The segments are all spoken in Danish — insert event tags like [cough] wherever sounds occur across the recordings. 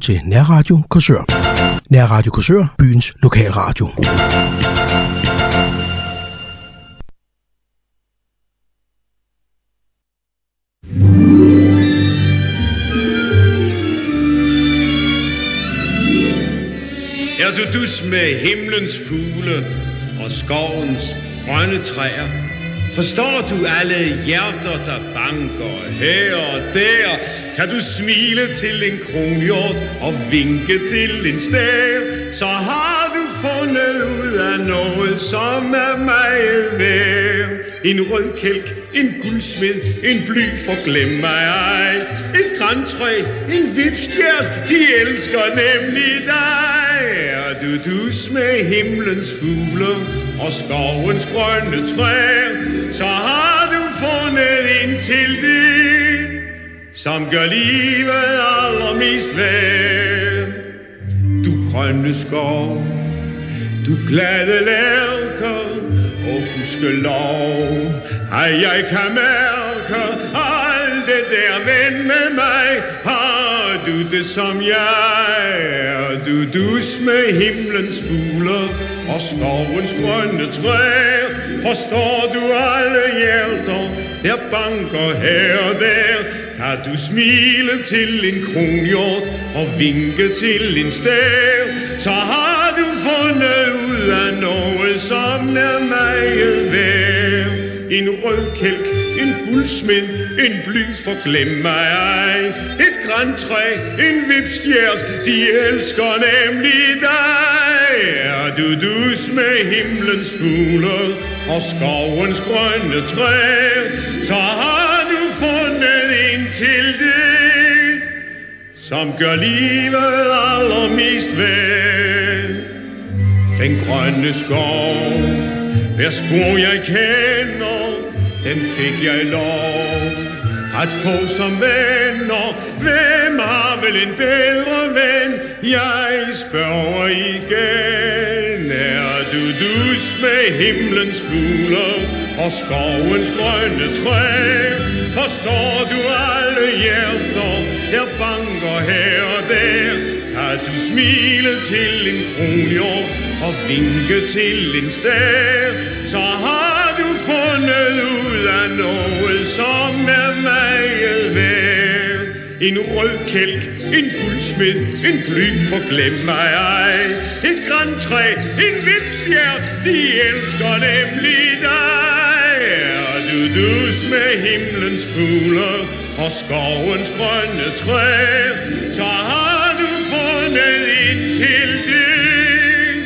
til Nærradio Korsør. Nærradio Korsør, byens lokalradio. Er du dus med himlens fugle og skovens grønne træer? Forstår du alle hjerter, der banker her og der? Kan du smile til en kronhjort og vinke til en stær? Så har du fundet ud af noget, som er meget værd. En rød kælk, en guldsmed, en bly for glem mig ej. Et græntræ, en vipstjert, de elsker nemlig dig. Er du dus med himlens fugle og skovens grønne træer, så har du fundet ind til det, som gør livet allermest værd. Du grønne skov, du glade lærker, og huske lov, at jeg kan mærke alt det der ven med mig. Har du det som jeg er, du dus med himlens fugle og skovens grønne træer. Forstår du alle hjerter, der banker her og der? Kan du smile til en kronhjort og vinke til en stær? Så har du fundet ud af noget, som er meget. En rød kælk, en guldsmed, en bly for glem mig ej. Et græntræ, en vipstjert, de elsker nemlig dig. Er du dus med himlens fugler og skovens grønne træer, så har du fundet en til det, som gør livet allermest værd. Den grønne skov, hver spor jeg kender, dem fik jeg lov at få som venner. Hvem har vel en bedre ven? Jeg spørger igen. Er du dus med himlens fugle og skovens grønne træ? Forstår du alle hjerter, der banker her og der? Kan du smile til en kronhjort og vinke til en stær? Så har ud noget, som er meget værd. En rød kælk, en guldsmed, en blyg for glem mig ej. Et græntræ, en vipshjert, de elsker nemlig dig. Er du dus med himlens fugler og skovens grønne træer, så har du fundet ind til det,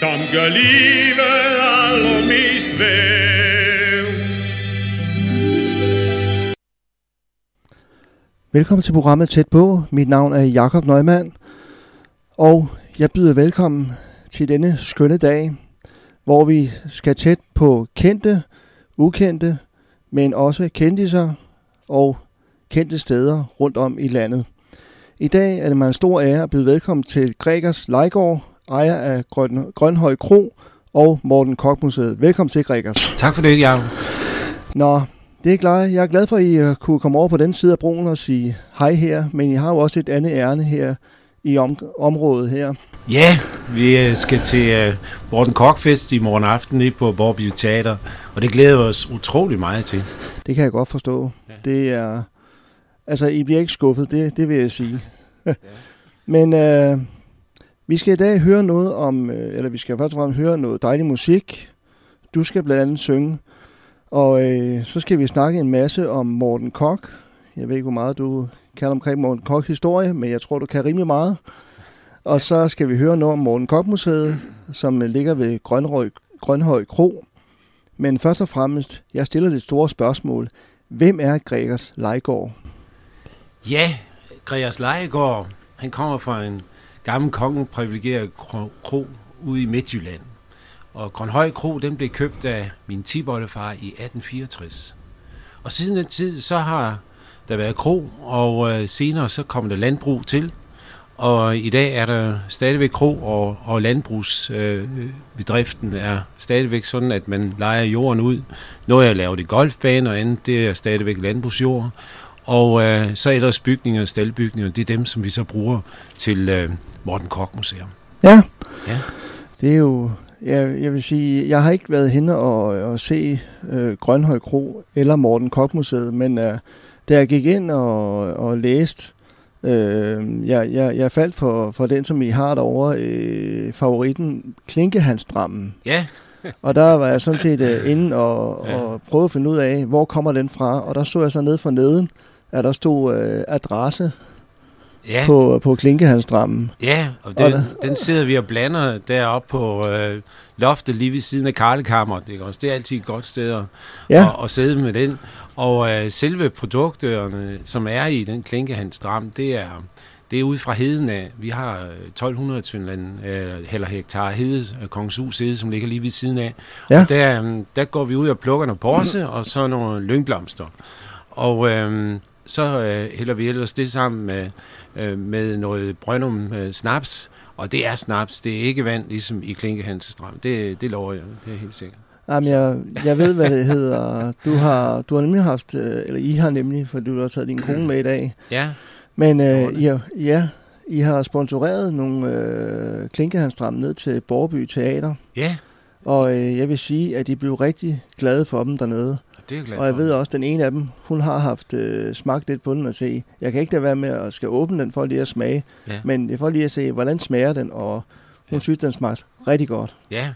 som gør livet allermest værd. Velkommen til programmet Tæt på. Mit navn er Jakob Neumann, og jeg byder velkommen til denne skønne dag, hvor vi skal tæt på kendte, ukendte, men også kendiser og kendte steder rundt om i landet. I dag er det mig en stor ære at byde velkommen til Gregers Lejgaard, ejer af Grøn, Grønhøj Kro og Morten Koch Museet. Velkommen til, Gregers. Tak for det, Jacob. Nå, det er klart. Jeg er glad for, at I øh, kunne komme over på den side af broen og sige hej her, men I har jo også et andet ærne her i om- området her. Ja, vi øh, skal til uh, Morten Koch Fest i morgen aften nede på Borby Teater, og det glæder vi os utrolig meget til. Det kan jeg godt forstå. Ja. Det er... Altså, I bliver ikke skuffet, det, det vil jeg sige. ja. [laughs] Men øh, vi skal i dag høre noget om, eller vi skal først og fremmest høre noget dejlig musik. Du skal blandt andet synge. Og øh, så skal vi snakke en masse om Morten Koch. Jeg ved ikke, hvor meget du kan omkring Morten Koch historie, men jeg tror, du kan rimelig meget. Og så skal vi høre noget om Morten Koch Museet, som ligger ved Grønrøg, Grønhøj Kro. Men først og fremmest, jeg stiller det store spørgsmål. Hvem er Gregers Lejgaard? Ja, Gregers Lejegård, han kommer fra en gammel kongen privilegeret kro, kro ude i Midtjylland. Og Grønhøj Kro, den blev købt af min tiboldefar i 1864. Og siden den tid, så har der været kro, og øh, senere så kom der landbrug til. Og i dag er der stadigvæk kro, og, og landbrugsbedriften øh, er stadigvæk sådan, at man leger jorden ud. Noget er lavet i golfbaner, og andet det er stadigvæk landbrugsjord. Og øh, så ellers bygninger og staldbygninger, det er dem, som vi så bruger til øh, Morten Koch Museum. Ja. Ja. Det er jo, jeg, jeg vil sige, jeg har ikke været henne og, og se øh, Grønhøj Kro eller Morten Koch Museet, men øh, da jeg gik ind og, og læste, øh, jeg, jeg, jeg faldt for, for den, som I har derovre, øh, favoritten Klinkehandsdrammen. Ja, [laughs] Og der var jeg sådan set øh, inde og, Ja. og prøve at finde ud af, hvor kommer den fra. Og der stod jeg så nede for neden, at der stod øh, adresse ja, på, på Klinkehandsdrammen. ja og Og den, der- den sidder vi og blander deroppe på øh, loftet lige ved siden af Karlekammeret. Ikke også? Det er altid et godt sted at, Ja, at, at sidde med den. Og øh, selve produkterne, som er i den klinkehandsdram, det er, det er ude fra heden af. Vi har øh, 1200 tvindland, øh, eller hektar hede, øh, Kongens Hus hede, som ligger lige ved siden af. Ja. Og der, øh, der går vi ud og plukker nogle porse, og så nogle lyngblomster. Og øh, så øh, hælder vi ellers det sammen med, øh, med noget brøndum øh, snaps, og det er snaps, det er ikke vand, ligesom i klinkehandsdram. Det, det lover jeg, det er helt sikkert. Jamen, jeg, jeg ved, hvad det hedder. Du har, du har nemlig haft, øh, eller I har nemlig, for du har taget din kone med i dag. Ja, Men øh? I har, ja, I har sponsoreret nogle øh, klinkehandstram ned til Borby Teater. ja, Og øh, jeg vil sige, at de blev rigtig glade for dem dernede. Det er glad Og jeg ved også, at den ene af dem, hun har haft øh, smagt lidt på den og se. Jeg kan ikke lade være med at skal åbne den for lige at smage. Ja. Men jeg får lige at se, hvordan smager den, og hun Ja. synes, den smagte rigtig godt. Ja,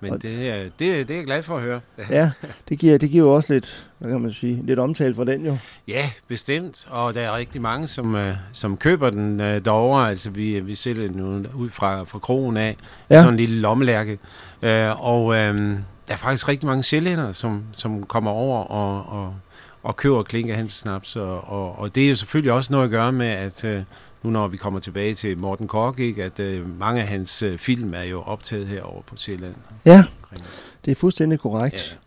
men Og- det det, det er jeg glad for at høre. [laughs] Ja, det giver, det giver jo også lidt, hvad kan man sige, lidt omtale for den jo. Ja, bestemt. Og der er rigtig mange, som, øh, som køber den øh, derovre. Altså, vi, vi sælger den ud- fra, fra krogen af. Ja. Sådan en lille lommelærke. Øh, og øh, der er faktisk rigtig mange sjællænder, som, som kommer over og, og, og køber klinkehandsnaps. Og, og, og det er jo selvfølgelig også noget at gøre med, at øh, nu når vi kommer tilbage til Morten Kork, ikke, at øh, mange af hans øh, film er jo optaget herovre på Sjælland. Ja, det er fuldstændig korrekt.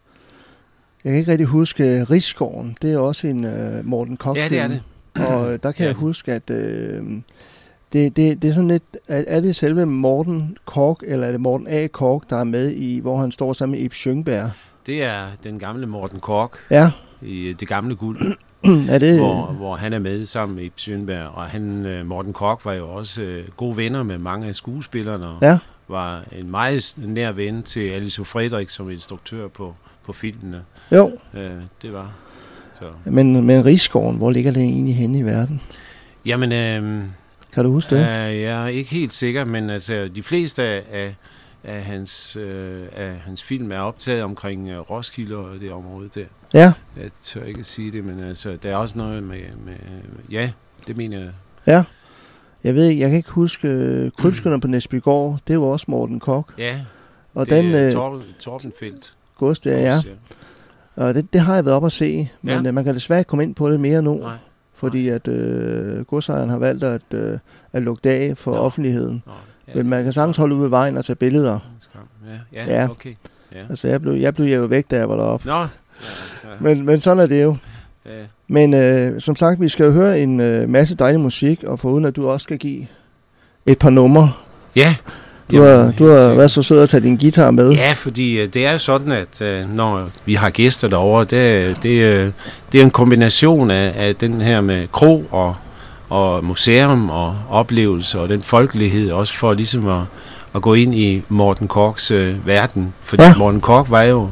Jeg kan ikke rigtig huske Rigsgården. Det er også en uh, Morten Koch Ja, det er det. Og øh, der kan Ja. jeg huske, at øh, det, det, det er sådan lidt... Er, er det selve Morten Kork, eller er det Morten A. Kork, der er med i, hvor han står sammen med Ib Schønberg? Det er den gamle Morten Kork Ja, i øh, Det Gamle Guld. [clears throat] er det... hvor, hvor han er med sammen med Ib Schønberg, og han, øh, Morten Kork var jo også øh, gode venner med mange af skuespillerne, og Ja, var en meget nær ven til Alice Frederik som instruktør på, på filmene. jo. Øh, det var så. Men, men Rigsgården, hvor ligger det egentlig henne i verden? Jamen, øh, Kan du huske det? jeg er ikke helt sikker, men altså, de fleste af, af, hans, øh, af hans film er optaget omkring øh, Roskilde og det område der. Ja, Jeg tør ikke at sige det, men altså, der er også noget med, med ja, det mener jeg. ja. Jeg ved ikke, jeg kan ikke huske øh, Krybskynderne på Næsbygård. Det var også Morten Kork. Ja, Og det den er øh, Torben, Torbenfeldt. gods der, ja. Og det, det har jeg været op at se, men Ja. øh, man kan desværre ikke komme ind på det mere nu, Nej. Fordi at øh, godsejeren har valgt at, øh, at lukke af for Nå. offentligheden. Nå, ja, Men man kan sagtens holde ud ved vejen og tage billeder. Ja, ja, Ja. okay. Ja. Altså, jeg blev, jeg blev jo væk, da jeg var deroppe. Nå, ja, ja, Men, men sådan er det jo. ja. Men øh, som sagt, vi skal jo høre en øh, masse dejlig musik, og foruden at du også skal give et par numre. ja. Du har, Jamen, du har sikkert. været så sød at tage din guitar med. Ja, fordi øh, det er jo sådan, at øh, når vi har gæster derovre, det, det, øh, det er en kombination af, af den her med kro og, og museum og oplevelse og den folkelighed, også for ligesom at, at gå ind i Morten Korks øh, verden. Fordi ja. Morten Kork var jo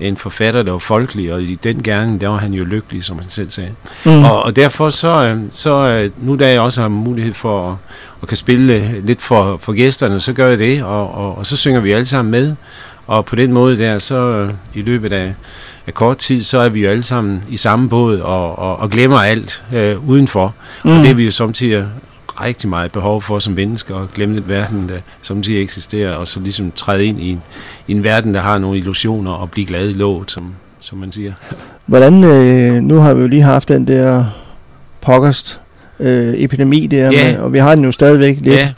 en forfatter, der var folkelig, og i den gerne, der var han jo lykkelig, som han selv sagde. Mm. Og, og derfor så, øh, så øh, nu da jeg også har mulighed for at, at kan spille øh, lidt for, for gæsterne, så gør jeg det, og, og, og så synger vi alle sammen med. Og på den måde der, så i løbet af, af kort tid, så er vi jo alle sammen i samme båd og, og, og glemmer alt øh, udenfor. Mm. Og det er vi jo samtidig rigtig meget behov for som mennesker, at glemme lidt verden, der samtidig eksisterer, og så ligesom træde ind i en, i en verden, der har nogle illusioner, og blive glad i låget, som, som man siger. Hvordan, øh, nu har vi jo lige haft den der pokkest øh, epidemi der, Ja. med, og vi har den jo stadigvæk lidt. Ja,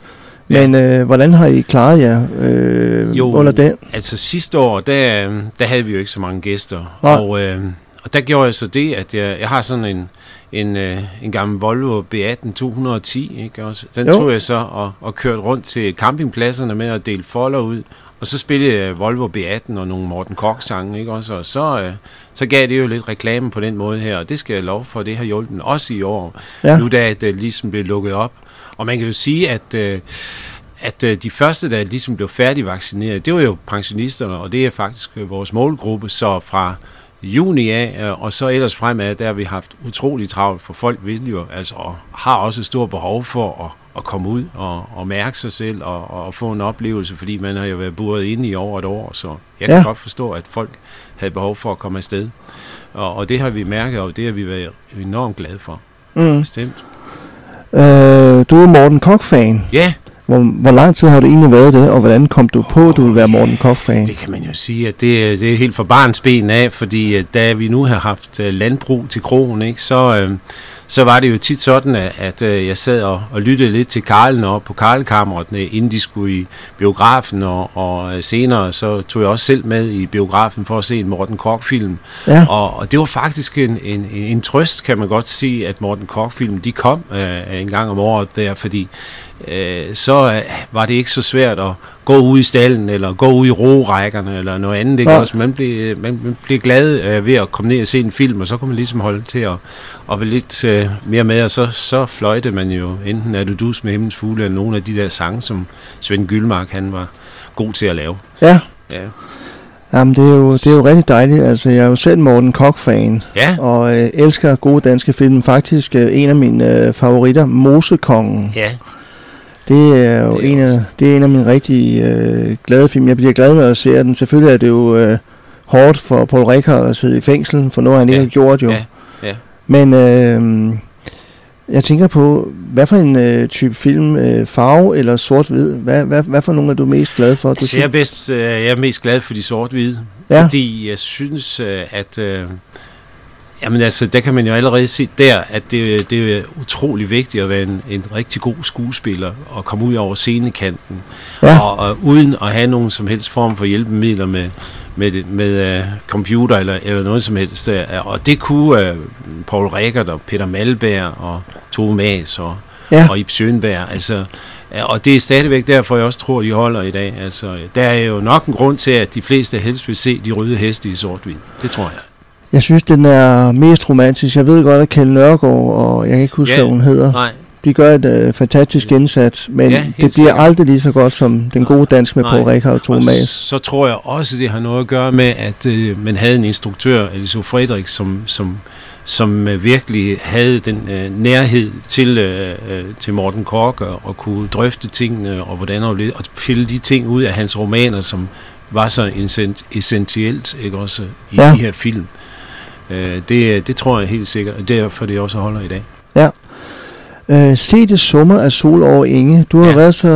Men øh, hvordan har I klaret jer øh, Jo. under den? Altså sidste år, der, der havde vi jo ikke så mange gæster. Nej. Og, øh, og der gjorde jeg så det, at jeg, jeg har sådan en, en, øh, en gammel Volvo B18 210. Ikke? Også, den Jo. tog jeg så og, og kørte rundt til campingpladserne med at dele folder ud. Og så spillede jeg Volvo B18 og nogle Morten Kork-sange, ikke også? Og så, øh, så gav det jo lidt reklame på den måde her, og det skal jeg lov for, det har hjulpet også i år, ja. nu da det ligesom blev lukket op. Og man kan jo sige, at... Øh, at øh, de første, der ligesom blev færdigvaccineret, det var jo pensionisterne, og det er faktisk øh, vores målgruppe, så fra juni af, øh, og så ellers fremad, der har vi haft utrolig travlt, for folk vil jo, altså, og har også et stort behov for at, at komme ud og, og mærke sig selv og, og få en oplevelse, fordi man har jo været buret inde i over et år, så jeg kan ja. godt forstå, at folk havde behov for at komme afsted. Og, og det har vi mærket, og det har vi været enormt glade for. Mm. Bestemt. Øh, du er Morten Kok-fan. Ja. Hvor, hvor lang tid har du egentlig været det, og hvordan kom du på, at du vil være Morten Koch-fan? Det kan man jo sige, at det, det er helt for barns ben af, fordi da vi nu har haft øh, landbrug til krogen, ikke, så, øh, så var det jo tit sådan, at, at øh, jeg sad og, og lyttede lidt til Karlen op på Karlkammeret, inden de skulle i biografen, og, og senere så tog jeg også selv med i biografen for at se en Morten Kork-film. Ja. Og, og det var faktisk en, en, en trøst, kan man godt sige, at Morten Kork-film, de kom øh, en gang om året der, fordi øh, så øh, var det ikke så svært at gå ud i stallen, eller gå ud i rorækkerne, eller noget andet. Ikke? Ja. Også, man, blev, man, man blev glad øh, ved at komme ned og se en film, og så kunne man ligesom holde til at, at være lidt øh, mere med, og så, så fløjte man jo enten Er du dus med himlens fugle, eller nogle af de der sange, som Svend Gyldmark han var god til at lave. Ja. Ja. Jamen, det er, jo, det er jo rigtig dejligt. Altså, jeg er jo selv Morten Kok-fan, ja. og øh, elsker gode danske film. Faktisk øh, en af mine øh, favoritter, Mosekongen. Ja. Det er jo det er en, af, det er en af mine rigtig øh, glade film. Jeg bliver glad med at se den. Selvfølgelig er det jo øh, hårdt for Paul Rickard at sidde i fængsel, for noget han ja. ikke har gjort jo. Ja. Ja. Men øh, jeg tænker på, hvad for en øh, type film, øh, farve eller sort-hvid, hvad, hvad, hvad for nogle er du mest glad for? Altså, jeg, er bedst, øh, jeg er mest glad for de sort-hvide, ja. fordi jeg synes, øh, at... Øh, Jamen altså, der kan man jo allerede se der, at det, det er utrolig vigtigt at være en, en rigtig god skuespiller og komme ud over scenekanten. Ja. Og, og uden at have nogen som helst form for hjælpemidler med, med, med uh, computer eller, eller noget som helst. Uh, og det kunne uh, Paul Rickert og Peter Malberg og Tove Mas og, ja. og Ib Schønberg. Altså, uh, og det er stadigvæk derfor, jeg også tror, de holder i dag. Altså, der er jo nok en grund til, at de fleste helst vil se de røde heste i sort-hvid. Det tror jeg. Jeg synes, den er mest romantisk. Jeg ved godt, at Kjell Nørgaard, og jeg kan ikke huske, ja, hvad hun hedder, nej. de gør et uh, fantastisk indsats, men ja, det bliver sikkert. aldrig lige så godt som den gode dans med Paul Rikard og Thomas. Så tror jeg også, det har noget at gøre med, at uh, man havde en instruktør, Elisabeth Frederik, som, som, som uh, virkelig havde den uh, nærhed til, uh, uh, til Morten Kork og, og kunne drøfte tingene og hvordan og, og pille de ting ud af hans romaner, som var så essentielt ikke også i ja. de her film. Øh, det, det tror jeg helt sikkert, og derfor det også holder i dag. Ja. Øh, se det sommer af sol over Inge. Du har ja. været så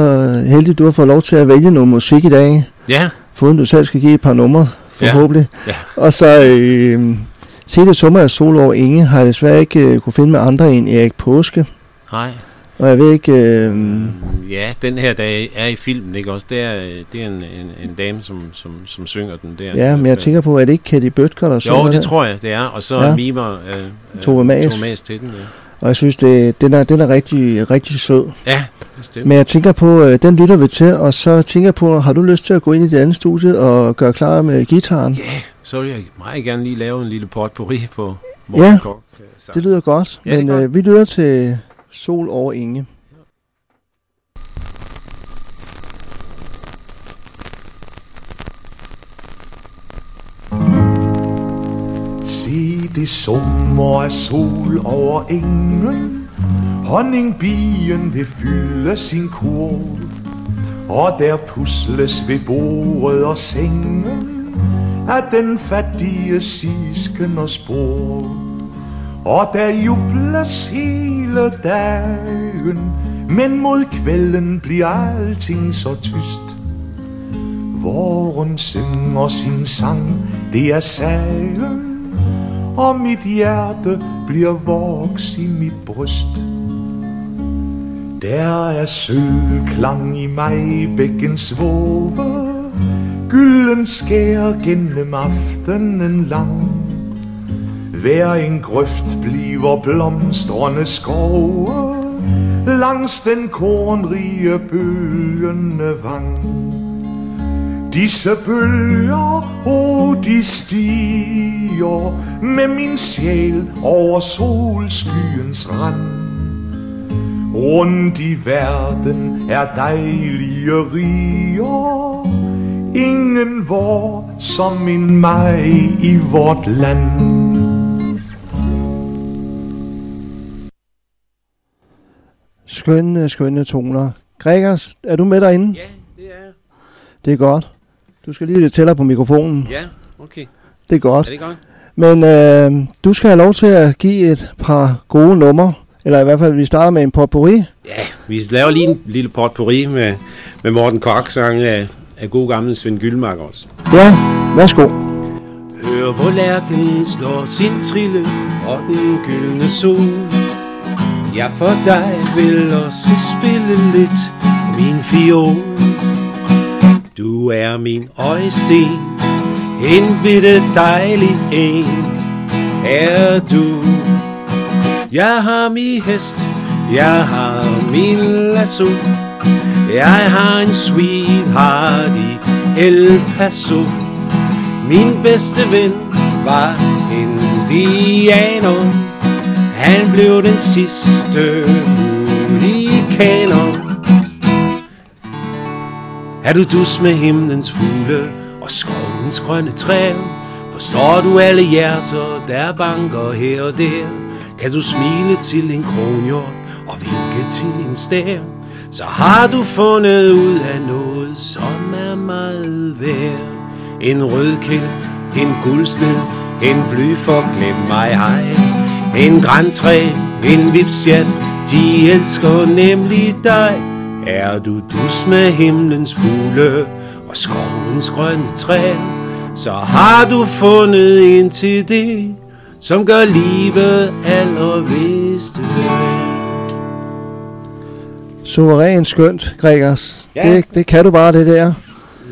heldig, du har fået lov til at vælge noget musik i dag. Ja. Foruden du selv skal give et par numre, forhåbentlig. Ja. ja. Og så øh, se det sommer af sol over Inge har jeg desværre ikke øh, kunne finde med andre end Erik Påske. Nej. Og jeg ved ikke... Øh... Ja, den her dag er i filmen, ikke også? Det er, det er en, en, en dame, som, som, som synger den der. Ja, men jeg tænker på, er det ikke Katie Bøtker, der synger Jo, det her? tror jeg, det er. Og så ja. mimer øh, Tove Mas. Tove Mas til den, ja. Og jeg synes, det, den, er, den er rigtig, rigtig sød. Ja, bestemt. Men jeg tænker på, øh, den lytter vi til, og så tænker jeg på, har du lyst til at gå ind i det andet studie og gøre klar med gitaren? Ja, så vil jeg meget gerne lige lave en lille potpourri på Morten Ja, Kok, det lyder godt. Ja, men godt. Øh, vi lytter til Sol over Inge. Se det sommer af sol over engen Honningbien vil fylde sin kurv Og der pusles ved bordet og sengen Af den fattige sisken og spor og der jubles hele dagen Men mod kvelden bliver alting så tyst Våren synger sin sang, det er sagen og mit hjerte bliver voks i mit bryst. Der er sølvklang i mig bækkens våge, gylden skær gennem aftenen lang. Hver en grøft bliver blomstrende skove, langs den kornrige bølgende vang. Disse bølger, oh, de stiger med min sjæl over solskyens rand. Rundt i verden er dejlige riger, ingen vor som en mig i vort land. Skønne, skønne toner. Gregers, er du med derinde? Ja, det er jeg. Det er godt. Du skal lige lidt tættere på mikrofonen. Ja, okay. Det er godt. Er det godt? Men øh, du skal have lov til at give et par gode numre. Eller i hvert fald, vi starter med en potpourri. Ja, vi laver lige en lille potpourri med, med Morten Kork sang af, af god gamle Svend Gyldmark også. Ja, værsgo. Hør hvor lærken slår sin trille og den gyldne sol. Jeg for dig vil også spille lidt min fiol. Du er min øjesten, en bitte dejlig en, er du. Jeg har min hest, jeg har min lasso, jeg har en sweetheart i El Paso. Min bedste ven var indianer, han blev den sidste hurrikaner. Er du dus med himlens fugle og skovens grønne træer? Forstår du alle hjerter, der banker her og der? Kan du smile til en kronhjort og vinke til en stær? Så har du fundet ud af noget, som er meget værd. En rødkæld, en guldsmed, en bly glem mig ej. En græntræ, en vipsjat, de elsker nemlig dig. Er du dus med himlens fugle og skovens grønne træer, så har du fundet en til det, som gør livet allervist Suveræn skønt, Gregers. Ja. Det, det kan du bare, det der.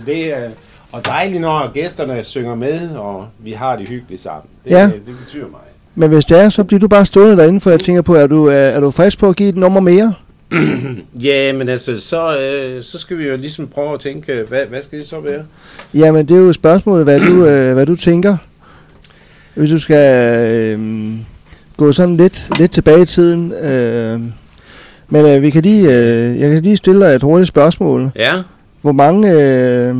Det er og dejligt, når gæsterne synger med, og vi har det hyggeligt sammen. Det, Ja. det betyder mig. Men hvis det er, så bliver du bare stående derinde, for jeg tænker på, er du, er, er du frisk på at give et nummer mere? [clears throat] Ja, men altså, så, øh, så skal vi jo ligesom prøve at tænke, hvad, hvad skal det så være? Jamen, det er jo spørgsmålet, hvad du, øh, hvad du tænker. Hvis du skal øh, gå sådan lidt, lidt tilbage i tiden. Øh, men øh, vi kan lige, øh, jeg kan lige stille dig et hurtigt spørgsmål. Ja, Hvor mange, øh,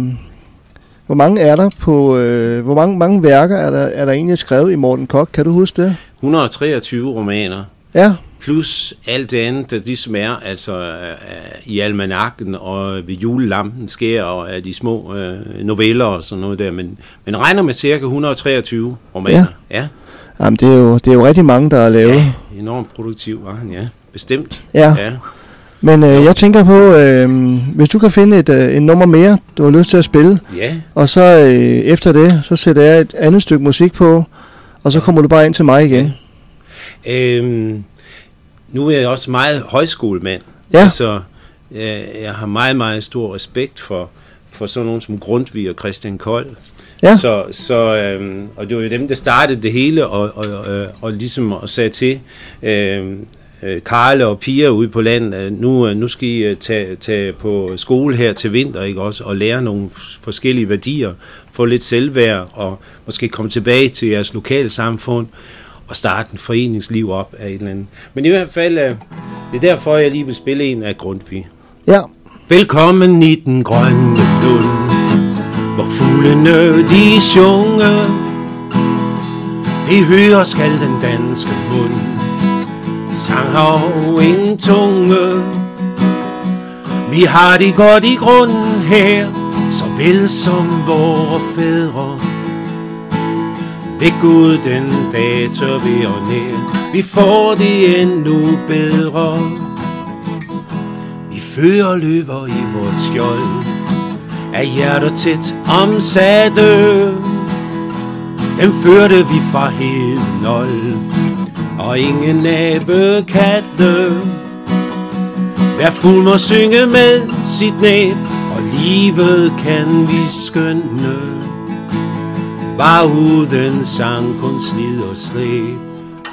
hvor mange er der på, øh, hvor mange, mange værker er der, er der egentlig skrevet i Morten Kok? Kan du huske det? 123 romaner. Ja, Plus alt det andet, der ligesom er, altså øh, i almanakken og ved julelampen sker, og af de små øh, noveller og sådan noget der. Men, men regner med cirka 123 romaner. Ja. ja. Jamen, det, er jo, det er jo rigtig mange, der er lavet. Ja, enormt produktiv var han, ja. Bestemt. Ja. ja. Men øh, jeg tænker på, øh, hvis du kan finde et, øh, et nummer mere, du har lyst til at spille, Ja, og så øh, efter det, så sætter jeg et andet stykke musik på, og så kommer du bare ind til mig igen. Øhm, nu er jeg også meget højskolemand. Ja. Altså, jeg, jeg har meget, meget stor respekt for, for sådan nogen som Grundtvig og Christian Kold. Ja. Så, så, øhm, og det var jo dem, der startede det hele, og, og, og, og ligesom og sagde til øhm, øh, Karle og Pia ude på landet, at nu, øh, nu skal I øh, tage, tage på skole her til vinter, ikke også, og lære nogle forskellige værdier, få lidt selvværd, og måske komme tilbage til jeres lokale samfund, og starte en foreningsliv op af et eller andet. Men i hvert fald, øh, det er derfor, jeg lige vil spille en af Grundtvig. Ja, Velkommen i den grønne lund, hvor fuglene de synge. Det hører skal den danske mund. Sang har en tunge. Vi har det godt i grunden her, så vel som vore fædre. Ved Gud den dag tør vi og nær, vi får det endnu bedre. Vi fører løver i vort skjold er hjerter tæt omsatte Dem førte vi fra nold og ingen nabekatte Hver fugl må synge med sit næb Og livet kan vi skønne Bare uden sang kun slid og slæb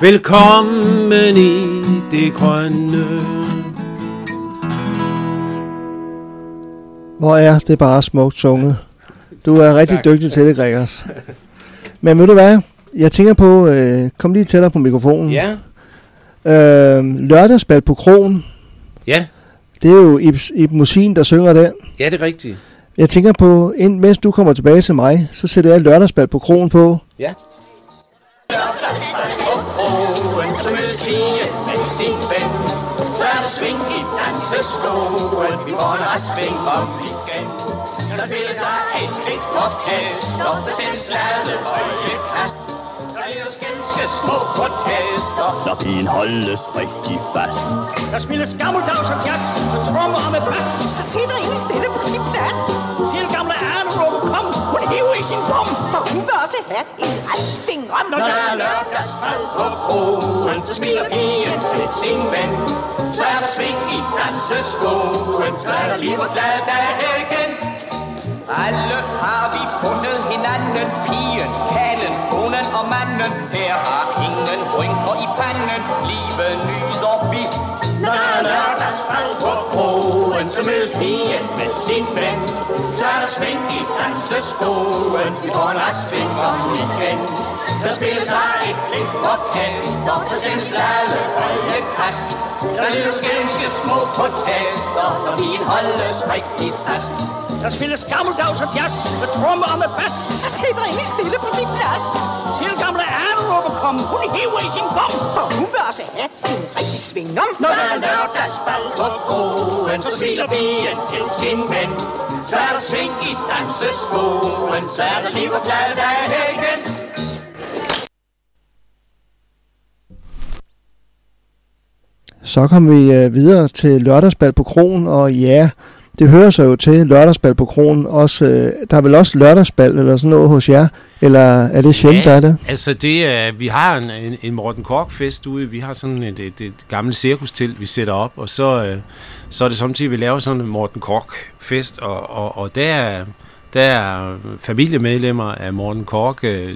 Velkommen i det grønne hvor er det bare smukt sunget. Du er rigtig Tak. dygtig til det, Gregers. Men ved du hvad? Jeg tænker på, øh, kom lige tættere på mikrofonen. Ja. Øh, lørdagsbal på krogen. Ja, Det er jo Ib, Ib Musin, der synger den. ja, det er rigtigt. Jeg tænker på, ind, mens du kommer tilbage til mig, så sætter jeg lørdagsbal på krogen på. Ja. Så er sving i danseskoen Vi får en sving om igen Der spiller sig et kvik orkester Der sendes glade øjekast skænske små protester Når pigen holdes rigtig fast Der spilles gammeldags og jazz Med trommer og med bas Så sidder en stille på sin plads. Siger gamle Arne råber kom Hun hiver i sin bum For hun vil også have en retsving om. Når der er lørdagsfald på kroen, så smiler pigen til sin ven. Så er der sving i danseskoen, så er der liv og glad dag igen. Alle har vi fundet hinanden, pigen, jeg har ingen rynker i panden, livet nyder vi. Når der er lørdagsfald på kroen, så mødes pigen med sin ven. Så er der sving i danseskoen, vi får en retsving om igen. Der spiller sig et flink orkester, der sendes glade alle kast. Der lyder skænske små protester, når pigen holdes rigtig fast. Der spilles gammeldags og jazz med trommer og med bas. Så sidder en stille på sin plads. Til gamle råber kom, hun hiver i sin bom. For hun vil også have en rigtig sving om. Når der er lørdagsbal på kroen, så smiler pigen til sin ven. Så er der sving i danseskoen, så er der liv og glad dag igen. Så kom vi øh, videre til lørdagsbal på krogen, og ja, det hører sig jo til lørdagsbal på krogen. Også, øh, der er vel også lørdagsbal eller sådan noget hos jer? Eller er det sjældent, der er det? altså det er, vi har en, en, en Morten Kork-fest ude. Vi har sådan et, et, et gammelt cirkustelt, vi sætter op, og så, øh, så er det samtidig, vi laver sådan en Morten Kork-fest, og, og, og der er, der er familiemedlemmer af Morten Kork, øh,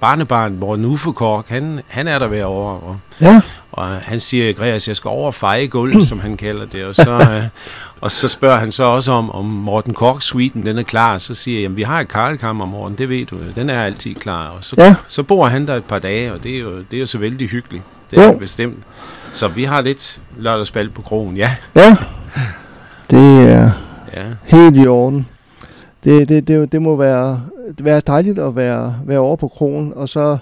barnebarn Morten Uffe Kork, han, han er der hver år, og, Ja, og han siger, Gregers, jeg skal over og feje gulvet, som han kalder det. Og så, [laughs] øh, og så spørger han så også om, om Morten Kork-suiten, den er klar. Så siger jeg, jamen vi har et karlkammer, Morten, det ved du, den er altid klar. Og så, Ja. så bor han der et par dage, og det er jo, det er jo så vældig hyggeligt. Det er jo. bestemt. Så vi har lidt lørdagsbal på krogen, ja. ja. Det er ja. helt i orden. Det, det, det, det må være, være dejligt at være, være over på krogen, og så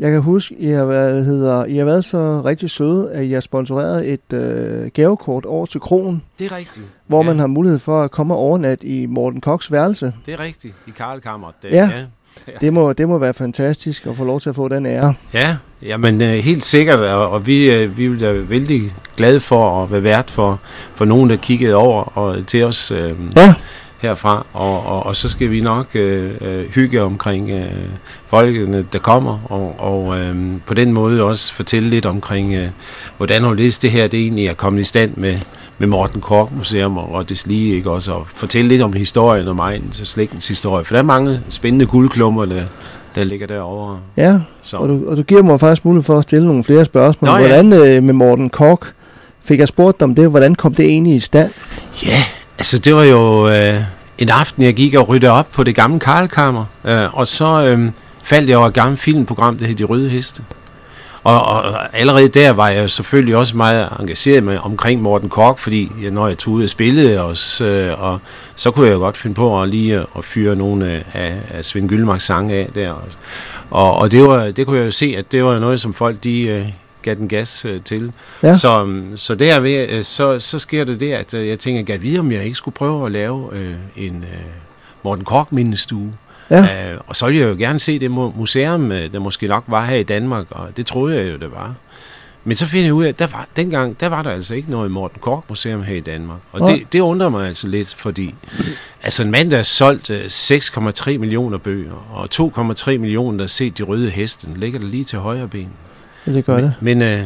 jeg kan huske, I har været, hedder, I har været så rigtig søde, at I har sponsoreret et øh, gavekort over til krogen, Det er rigtigt. hvor ja, man har mulighed for at komme og overnatte i Morten Koks værelse. Det er rigtigt, i karlkammeret. Det, Ja. ja. Det må, det må være fantastisk at få lov til at få den ære. Ja, jamen øh, helt sikkert, og, og vi, øh, vi da vældig glade for at være vært for, for nogen, der kiggede over og til os øh, Ja, herfra, og, og, og så skal vi nok øh, øh, hygge omkring øh, folkene, der kommer, og, og øh, på den måde også fortælle lidt omkring, øh, hvordan og det her det egentlig er kommet i stand med, med Morten Kork Museum og, og det lige, ikke også, og fortælle lidt om historien om egens og slægtens historie, for der er mange spændende guldklummer, der, der ligger derovre. ja. Så. Og du, og du giver mig faktisk mulighed for at stille nogle flere spørgsmål. Nå, ja. hvordan øh, med Morten Kork? Fik jeg spurgt dig om det? Hvordan kom det egentlig i stand? Ja, altså det var jo øh, en aften, jeg gik og ryddede op på det gamle Karlkammer, øh, og så øh, faldt jeg over et gammelt filmprogram, der hed De Røde Heste. Og, og allerede der var jeg selvfølgelig også meget engageret med omkring Morten Kork, fordi jeg, når jeg tog ud og spillede også, øh, og så kunne jeg jo godt finde på at lige at, fyre nogle af, af Svend Gyldmarks sange af der. Og, og det, var, det kunne jeg jo se, at det var noget, som folk de øh, gav den gas øh, til. Ja. Så, øhm, så derved, øh, så, så sker det det, at øh, jeg tænker, gav vide, om jeg ikke skulle prøve at lave øh, en øh, Morten Kork mindestue. Ja. Øh, og så ville jeg jo gerne se det mu- museum, øh, der måske nok var her i Danmark, og det troede jeg jo, det var. Men så finder jeg ud af, at der var, dengang der var der altså ikke noget Morten Kork Museum her i Danmark. Og det, det undrer mig altså lidt, fordi altså en mand, der har solgt øh, 6,3 millioner bøger, og 2,3 millioner, der har set de røde heste, den ligger der lige til højre ben. Ja, det gør det. Men øh,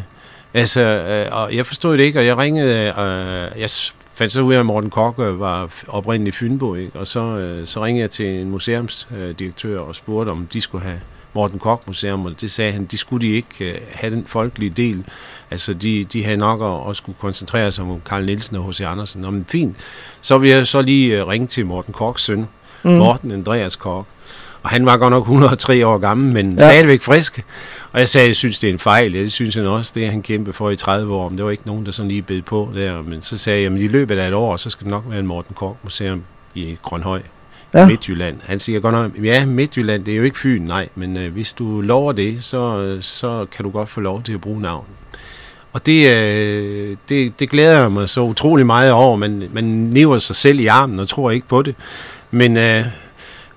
altså, øh, og jeg forstod det ikke, og jeg ringede, øh, jeg fandt så ud af, at Morten Kork øh, var oprindelig Fynbo, ikke? og så, øh, så ringede jeg til en museumsdirektør og spurgte, om de skulle have Morten Kork Museum, og det sagde han, de skulle de ikke øh, have den folkelige del. Altså, de, de havde nok at, at skulle koncentrere sig om Karl Nielsen og H.C. Andersen. Nå, men fint. Så vil jeg så lige øh, ringe til Morten Korks søn, mm. Morten Andreas Kork. Og han var godt nok 103 år gammel, men Ja. stadigvæk frisk. Og jeg sagde, jeg synes, det er en fejl. Det synes han også. Det er han kæmpe for i 30 år. Men det var ikke nogen, der sådan lige bed på der. Men så sagde jeg, at i løbet af et år, så skal det nok være en Morten Kork Museum i Grønhøj. Ja. Midtjylland. Han siger godt nok, ja, Midtjylland, det er jo ikke Fyn, nej, men øh, hvis du lover det, så, så kan du godt få lov til at bruge navnet. Og det, øh, det, det glæder jeg mig så utrolig meget over. Man, man niver sig selv i armen og tror ikke på det. Men, øh,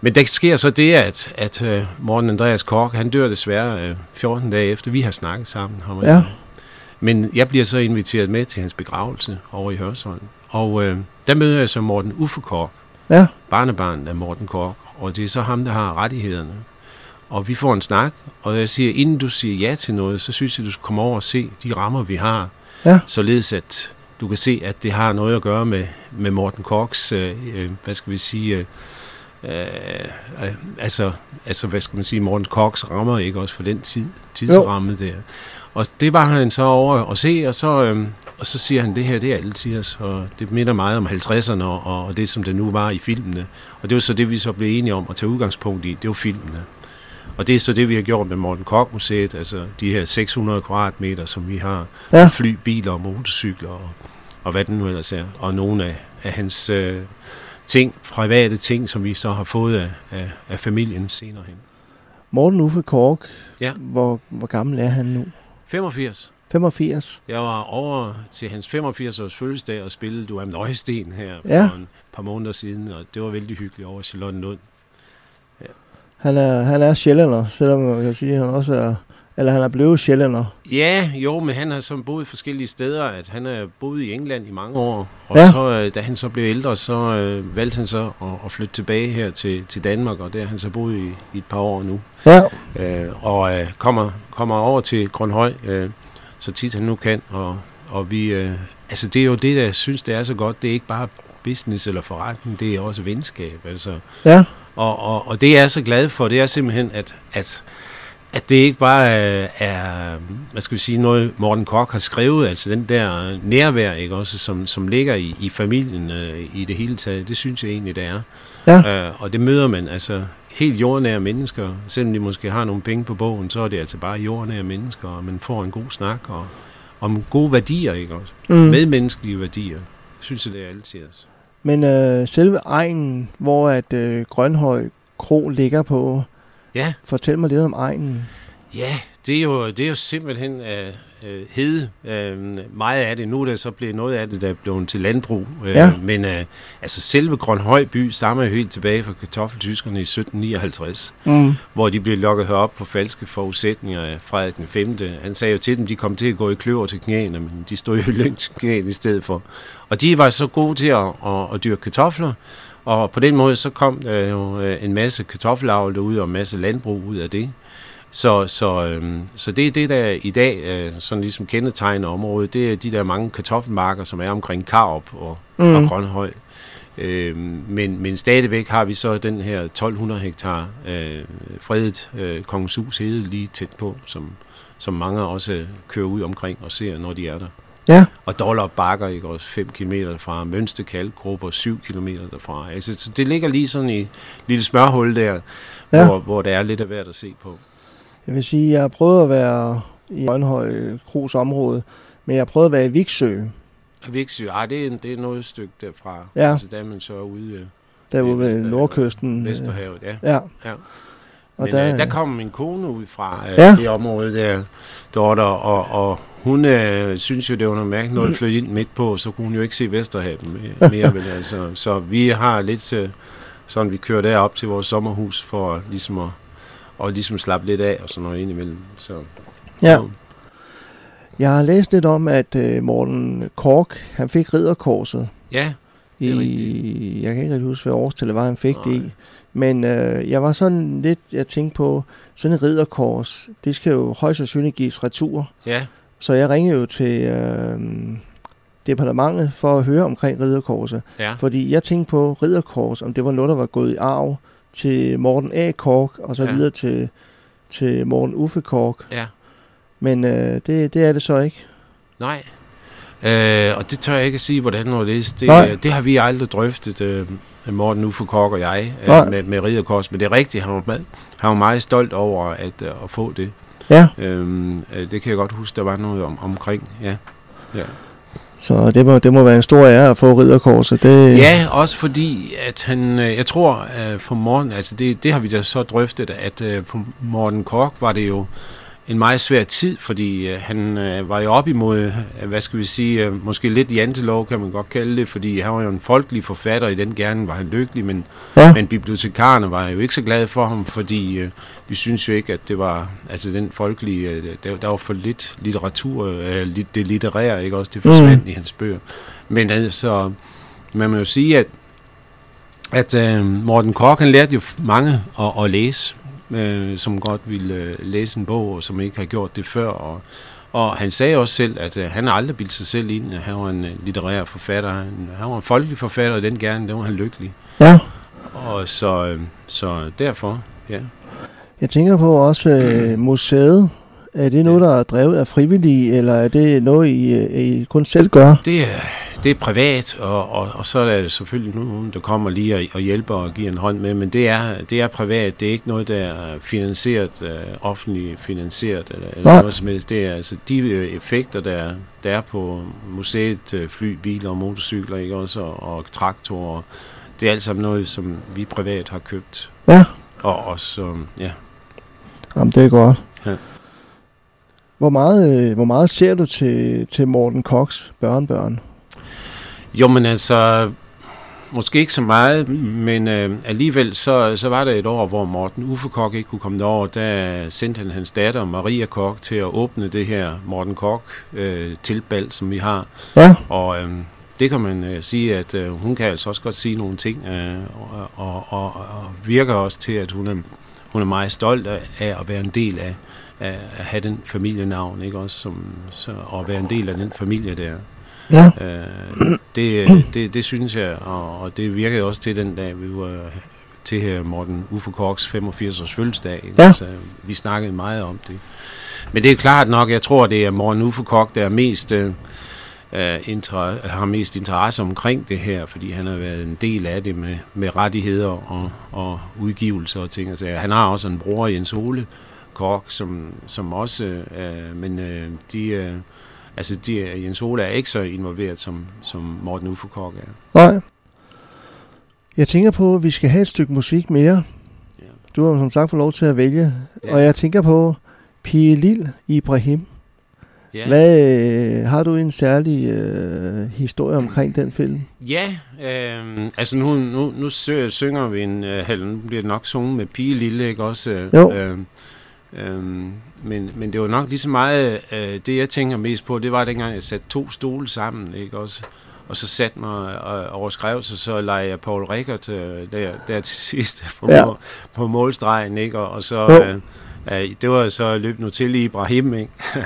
men der sker så det, at, at øh, Morten Andreas Kork, han dør desværre øh, 14 dage efter, vi har snakket sammen. Ham Ja. jeg. Men jeg bliver så inviteret med til hans begravelse over i Hørsholm. Og øh, der møder jeg så Morten Uffe Kork, Ja, barnebarn af Morten Kork, og det er så ham, der har rettighederne. Og vi får en snak, og jeg siger, inden du siger ja til noget, så synes jeg, du skal komme over og se de rammer, vi har, Ja. således at du kan se, at det har noget at gøre med, med Morten Korks, øh, øh, hvad skal vi sige, øh, øh, altså, altså, hvad skal man sige, Morten Korks rammer, ikke også for den tid, tidsramme der. Og det var han så over at se, og så, øhm, og så siger han, det her det er altid os, og det minder meget om 50'erne, og, og det som det nu var i filmene. Og det var så det, vi så blev enige om at tage udgangspunkt i, det var filmene. Og det er så det, vi har gjort med Morten Kork Museet, altså de her 600 kvadratmeter, som vi har, Ja. fly, biler og motorcykler, og, og hvad det nu ellers er, og nogle af, af hans øh, ting, private ting, som vi så har fået af, af, af familien senere hen. Morten Uffe Kork, Ja. hvor, hvor gammel er han nu? 85. 85. Jeg var over til hans 85 års fødselsdag og spillede Du am Nøjesten her Ja. for en par måneder siden, og det var vældig hyggeligt over i Charlottenlund. Han er, han er sjællander, selvom man kan sige, at han også er, eller han er blevet sjællander. Ja, jo, men han har så boet forskellige steder. At han har boet i England i mange år, og Ja. så, øh, da han så blev ældre, så øh, valgte han så at, at flytte tilbage her til, til Danmark, og der har han så boet i, i et par år nu. Ja, øh, og øh, kommer, kommer over til Grønhøj, øh, så tit han nu kan. Og, og vi, øh, altså det er jo det, der jeg synes, det er så godt. Det er ikke bare business eller forretning, det er også venskab. Altså. ja, Og, og, og det jeg er så glad for, det er simpelthen, at, at, at det ikke bare er, er, hvad skal vi sige, noget Morten Kork har skrevet, altså den der nærvær, ikke også, som, som ligger i, i familien øh, i det hele taget, det synes jeg egentlig, det er. ja, Øh, og det møder man altså helt jordnære mennesker. Selvom de måske har nogle penge på bogen, så er det altså bare jordnære mennesker, og man får en god snak og om gode værdier, ikke også? Mm. Mm. Medmenneskelige værdier. Synes jeg, det er altid. Altså. Men øh, selve egnen, hvor at øh, Grønhøj Kro ligger på, Ja, fortæl mig lidt om egnen. ja det, er jo, det er jo simpelthen øh, øh, hede. Øh, meget af det. Nu er det så blevet noget af det, der er blevet til landbrug. Øh, Ja. Men øh, altså selve Grønhøj by stammer jo helt tilbage fra kartoffeltyskerne i 1759. Mm. hvor de blev lukket herop på falske forudsætninger af Frederik den 5. Han sagde jo til dem, de kom til at gå i kløver til knæene, men de stod jo løn til knæene i stedet for. Og de var så gode til at, at, at dyrke kartofler, og på den måde så kom der jo øh, en masse kartoffelavl ud og en masse landbrug ud af det. Så, så, øhm, så det er det, der i dag øh, sådan ligesom kendetegner området. Det er de der mange kartoffelmarker, som er omkring Karup og, Mm. og Grønhøj. Øhm, men, men stadigvæk har vi så den her 1200 hektar øh, fredet øh, Kongens Hus hede lige tæt på, som, som mange også kører ud omkring og ser, når de er der. Ja, Og Dollar Bakker, ikke også 5 km derfra, Mønste Kalkgrupper 7 km derfra. Altså, så det ligger lige sådan i et lille smørhul der, Ja. hvor, hvor der er lidt af hvert at se på. jeg vil sige, jeg har prøvet at være i Grønhøj Kros område, men jeg har prøvet at være i Viksø, Viksø, ah, det, er, det er noget stykke derfra. Ja. Altså, der er man så ude øh, derude ved nordkysten. øh, Vesterhavet, ja. Ja, ja. og Men der, der, øh, der kom min kone ud fra øh, Ja. det område der, Dorte, og, og hun øh, synes jo, det var noget mærkeligt, når hun [clears throat] flyttede ind midt på, så kunne hun jo ikke se Vesterhavet mere. vel, altså. Så vi har lidt øh, sådan, vi kører derop til vores sommerhus for ligesom at og ligesom slappe lidt af og sådan noget indimellem. Så, ja. jo. Jeg har læst lidt om, at øh, Morten Kork, han fik ridderkorset. ja, Det er i, rigtigt. jeg kan ikke rigtig huske, hvad årstal det var, han fik det i. Nej. Men øh, jeg var sådan lidt, jeg tænkte på, sådan et ridderkors, det skal jo højst sandsynligt gives retur. ja, Så jeg ringede jo til øh, departementet for at høre omkring ridderkorset. ja, Fordi jeg tænkte på ridderkors, om det var noget, der var gået i arv til Morten A. Kork, og så ja. Videre til, til Morten Uffe Kork. ja. Men øh, det, det er det så ikke. Nej. Øh, og det tør jeg ikke at sige, hvordan det er. Det, Nej. øh, det har vi aldrig drøftet, øh, Morten Uffe Kok og jeg, Nej. øh, med, med Ridderkors. Men det er rigtigt, han var, meget, han var meget stolt over at, øh, at få det. Ja, Øhm, øh, det kan jeg godt huske, der var noget om, omkring. Ja. Ja. så det må, det må være en stor ære at få ridderkorset. Det, ja, også fordi, at han, øh, jeg tror øh, for Morten, altså det, det har vi da så drøftet, at for Morten Kork var det jo en meget svær tid, fordi øh, han øh, var jo op imod, øh, hvad skal vi sige, øh, måske lidt jantelov, kan man godt kalde det, fordi han var jo en folkelig forfatter, i den gerne var han lykkelig, men, Ja. men bibliotekarerne var jo ikke så glade for ham, fordi øh, de synes jo ikke, at det var, altså den folkelige, øh, der, der var for lidt litteratur, øh, det litterære, ikke også, det forsvandt mm. i hans bøger. Men altså, man må jo sige, at at øh, Morten Kork, han lærte jo mange at, at læse, øh, som godt ville øh, læse en bog, og som ikke har gjort det før. Og, og han sagde også selv, at øh, han aldrig bildt sig selv ind, at han var en øh, litterær forfatter. Han, han var en folkelig forfatter, og den gerne, den var han lykkelig. ja. Og så, øh, så derfor, ja. Jeg tænker på også øh, museet. Er det noget, der er drevet af frivillige, eller er det noget, I, øh, I kun selv gør? Det er, det er privat, og, og, og så er der selvfølgelig nogen, der kommer lige og, og hjælper og giver en hånd med, men det er, det er privat. Det er ikke noget, der er finansieret, øh, offentligt finansieret, eller, eller Nej. noget som helst. Det er altså de øh, effekter, der, er- der er på museet, øh, fly, biler og motorcykler, ikke også, og, og traktorer. Det er alt sammen noget, som vi privat har købt. Ja. Og også, ja. Jamen, det er godt. Ja. Hvor meget, øh, hvor meget ser du til, til Morten Cox børnebørn? Jo, men altså, måske ikke så meget, men øh, alligevel så, så var der et år, hvor Morten Uffe Kok ikke kunne komme derover. Der sendte han hans datter Maria Kok til at åbne det her Morten Kok øh, som vi har. Ja, Og øh, det kan man øh, sige, at øh, hun kan altså også godt sige nogle ting, øh, og, og, og, og virker også til, at hun er, hun er meget stolt af, af at være en del af, af at have den familienavn, ikke også, som, så, og være en del af den familie der. Ja, Øh, det, det, det synes jeg, og, og det virkede også til den dag, vi var til her Morten Uffe Korks 85 års fødselsdag. ikke? Ja. Så vi snakkede meget om det. Men det er klart nok, jeg tror, det er Morten Uffe Kok, der er mest, øh, øh, inter, har mest interesse omkring det her, fordi han har været en del af det med, med rettigheder og, og udgivelser og ting. Altså, han har også en bror, Jens Ole Kok, som, som også, øh, men øh, de... Øh, Altså, de, Jens Ole er ikke så involveret, som, som Morten Uffe Kok er. nej. Jeg tænker på, at vi skal have et stykke musik mere. Ja. Du har som sagt fået lov til at vælge. Ja. Og jeg tænker på Pige Lille Ibrahim. Ja, Hvad, øh, har du en særlig øh, historie omkring den film? ja øh, altså nu, nu, nu synger vi en, øh, nu bliver det nok sunget med Pige Lille, ikke også? Øh, Jo. Øh, øh, men, men det var nok lige så meget, øh, det jeg tænker mest på, det var dengang, jeg satte to stole sammen, ikke også? Og så satte mig og, og skrev sig, så lagde jeg Paul Rickert øh, der, der til sidst på, Ja. mål, på målstregen, ikke? Og, og så, øh, øh, det var så løb nu til Ibrahim, ikke? [laughs]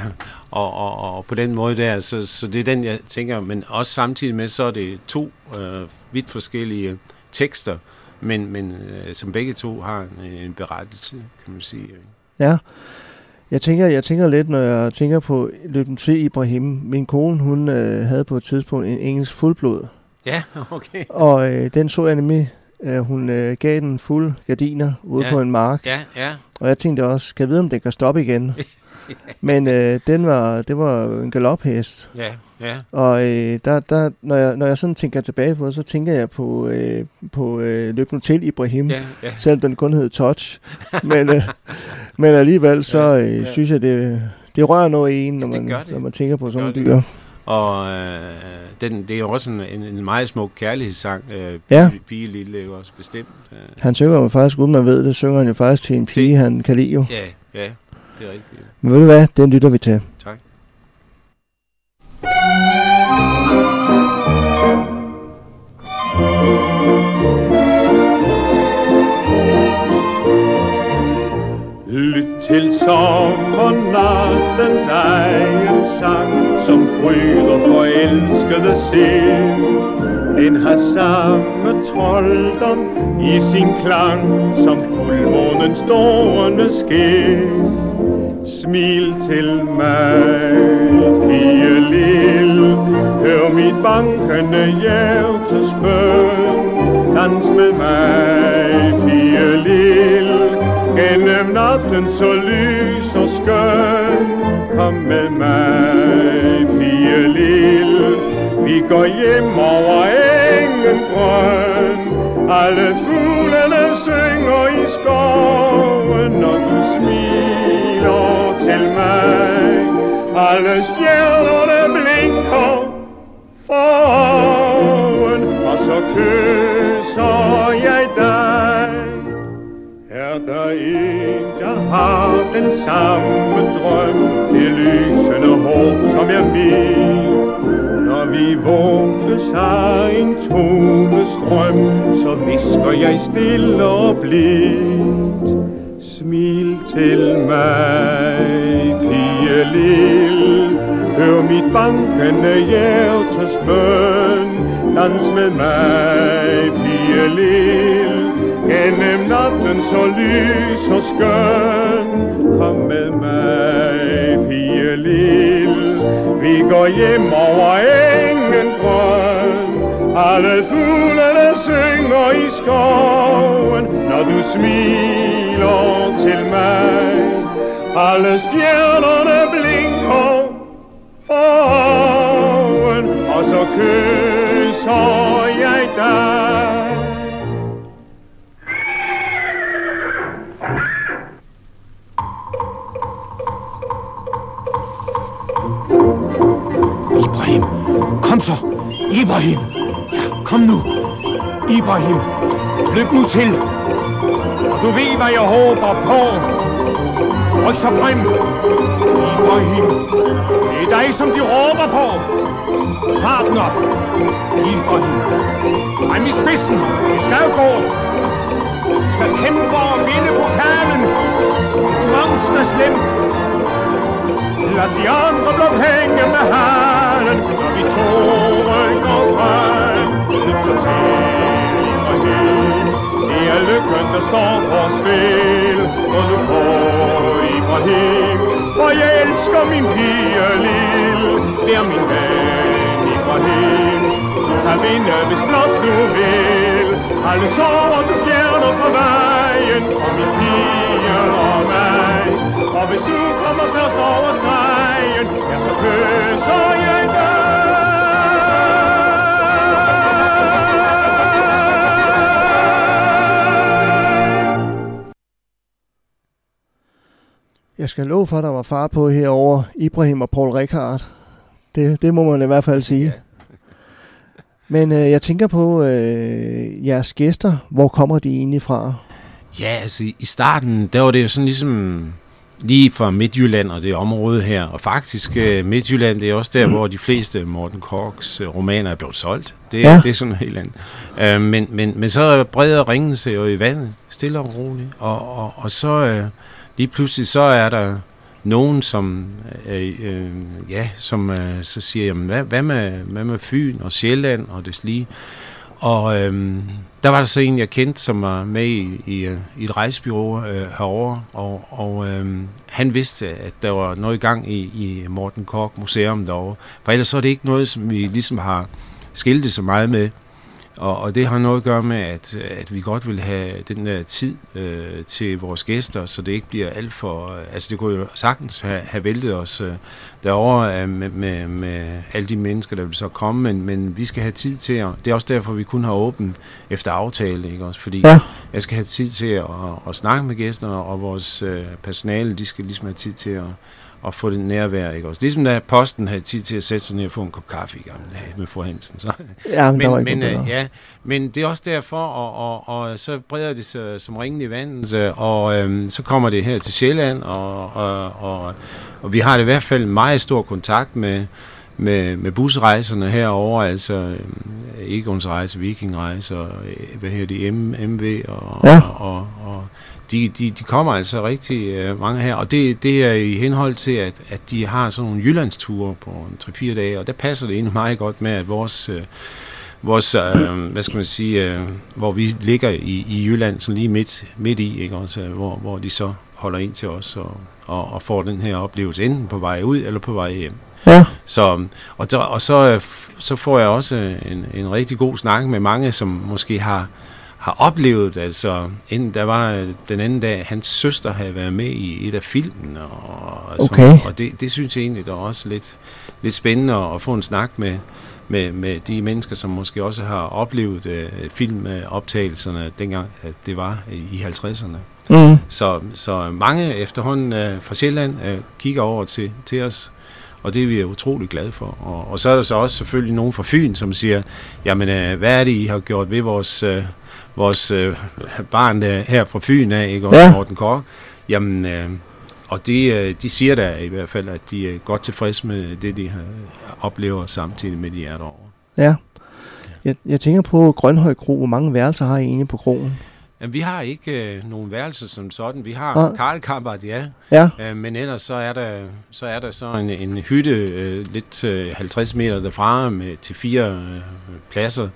og, og, og på den måde der, så, så det er den, jeg tænker, men også samtidig med, så er det to øh, vidt forskellige tekster, men, men øh, som begge to har en, en berettelse, kan man sige. ikke? Ja. Jeg tænker, jeg tænker lidt, når jeg tænker på løben til Ibrahim. Min kone, hun øh, havde på et tidspunkt en engelsk fuldblod. Ja, [laughs] okay. Og øh, den så jeg nemlig, øh, hun øh, gav den fuld gardiner ude Ja. på en mark. Ja, ja. Og jeg tænkte også, kan jeg vide, om den kan stoppe igen? [laughs] [laughs] Men øh, den var, det var en galophest. Ja, ja. Og øh, der, der, når, jeg, når jeg sådan tænker tilbage på det, så tænker jeg på, øh, på øh, Løb nu til Ibrahim. Ja, ja. Selvom den kun hed Touch. [laughs] men, øh, men alligevel, så Ja, øh, ja. synes jeg, det, det rører noget i en, når, Ja, det man, det. når man tænker på sådan nogle dyr. det. Og øh, den, det er jo også en, en, en meget smuk kærlighedssang. Øh, Ja. pige lille, ikke også bestemt. Øh, Han synger jo faktisk, uden man ved det, synger han jo faktisk til en pige, Til- han kan lide jo. ja, ja, det er rigtigt. Men ved du hvad, den lytter vi til. Tak. Lyt til sommernattens egen sang, som fryder forelskede sind. Den har samme trolddom i sin klang, som fuldmånens stående skin. Smil til mig, pige lille, hør mit bankende hjertes bøn. Dans med mig, pige lille, gennem natten så lys og skøn. Kom med mig, pige lille, vi går hjem over engen grøn. Alle fuglene synger i skoven, til mig. Alle stjernerne blinker foran, og så kysser jeg dig. Er der en, der har den samme drøm, det lysende håb, som jeg mit? Når vi vågnes af en tonestrøm, så visker jeg stille og blidt. Smil til mig, pige lille, hør mit bankende hjertes bøn. Dans med mig, pige lille, gennem natten så lys og skøn. Kom med mig, pige lille, vi går hjem over engen grøn. Alle fuglene synger i skoven, når du smiler til mig. Alle stjernerne blinker foran, og så kysser jeg dig. Ibrahim, kom så! Ibrahim! Kom nu! Ibrahim, løb nu til! Du ved, hvad jeg håber på! Ryk så frem! Ibrahim, det er dig, som de råber på! Fart den op! Ibrahim, frem i spidsen! Vi skal gå! Du skal kæmpe og vinde pokalen! Konkurrencen er slem! Lad de andre blot hænge med halen, når vi to rykker frem. Lyt så til, Ibrahim, det er lykken, der står på spil. Og du på, Ibrahim, for jeg elsker min pige lille. Vær min ven, Ibrahim, du kan vinde, hvis blot du vil. Alle sover du fjerner fra vejen, og min pige og mig. Og hvis du kommer først over stregen, ja, så kysser jeg skal love for, at der var far på herover Ibrahim og Paul Rickard. Det, det må man i hvert fald sige. [laughs] Men øh, jeg tænker på øh, jeres gæster. Hvor kommer de egentlig fra? Ja, altså i starten, der var det jo sådan ligesom lige fra Midtjylland og det område her. Og faktisk øh, Midtjylland, det er også der, hvor de fleste Morten Korks øh, romaner er blevet solgt. Det, ja. det er sådan helt andet. Øh, men, men, men så breder ringen sig jo i vandet, stille og roligt. Og, og, og så øh, lige pludselig, så er der nogen, som, øh, øh, ja, som øh, så siger, jamen, hvad, hvad, med, hvad med Fyn og Sjælland og det lige. Og øh, der var der så en, jeg kendte, som var med i, i, øh, i et rejsbyrå øh, herovre, og, og øh, han vidste, at der var noget i gang i, i Morten Kork Museum derovre. For ellers så er det ikke noget, som vi ligesom har skiltet så meget med. Og, og det har noget at gøre med, at, at vi godt vil have den der tid øh, til vores gæster, så det ikke bliver alt for... Øh, altså det kunne jo sagtens have, have væltet os øh, derovre øh, med, med, med alle de mennesker, der vil så komme, men, men vi skal have tid til at... Det er også derfor, vi kun har åbent efter aftale, ikke også? Fordi Ja. jeg skal have tid til at, at, at snakke med gæsterne, og vores øh, personale, de skal ligesom have tid til at, at få det nærvær, ikke også? Ligesom da posten havde tid til at sætte sig ned og få en kop kaffe i gamle dage med fru Hansen, så... Ja, men der var men, ikke men, øh, ja, men det er også derfor, og, og, og så breder det sig som ringen i vandet, øh, og øhm, så kommer det her til Sjælland, og, og, og, og vi har det i hvert fald meget stor kontakt med, med, med busrejserne herover, altså øhm, Egons rejse, Vikingrejse, og øh, hvad hedder det, M, MV, og, Ja. og, og, og de, de, de kommer altså rigtig øh, mange her, og det, det er i henhold til, at, at de har sådan nogle Jyllandsture på en 3-4 dage, og der passer det egentlig meget godt med, at vores, øh, vores øh, hvad skal man sige, øh, hvor vi ligger i, i Jylland, sådan lige midt, midt i, ikke også, øh, hvor, hvor de så holder ind til os og, og, og får den her oplevelse, enten på vej ud eller på vej hjem. Ja. Så, og, der, og så, øh, så får jeg også en, en rigtig god snak med mange, som måske har, har oplevet, altså inden der var øh, den anden dag, hans søster havde været med i et af filmene, og, og, Okay. og det, det synes jeg egentlig, der er også lidt, lidt spændende at, få en snak med, med, med de mennesker, som måske også har oplevet øh, filmoptagelserne, dengang at det var i 50'erne. Mm. Så, så mange efterhånden øh, fra Sjælland øh, kigger over til, til os, og det er vi utrolig glade for. Og, og så er der så også selvfølgelig nogen fra Fyn, som siger, jamen øh, hvad er det, I har gjort ved vores, øh, vores øh, barn der, her fra Fyn af, ikke? Og Ja. Morten Kork. Jamen, øh, og de, øh, de siger da i hvert fald, at de er godt tilfredse med det, de har, oplever samtidig med, de er derovre. Ja. Jeg, jeg tænker på Grønhøj Kro. Hvor mange værelser har I inde på kroen? Jamen, vi har ikke øh, nogen værelser som sådan. Vi har Nej. Karlkammeret, ja. Ja. Øh, men ellers så er der så, er der så en, en hytte øh, lidt øh, 50 meter derfra med til fire øh, pladser.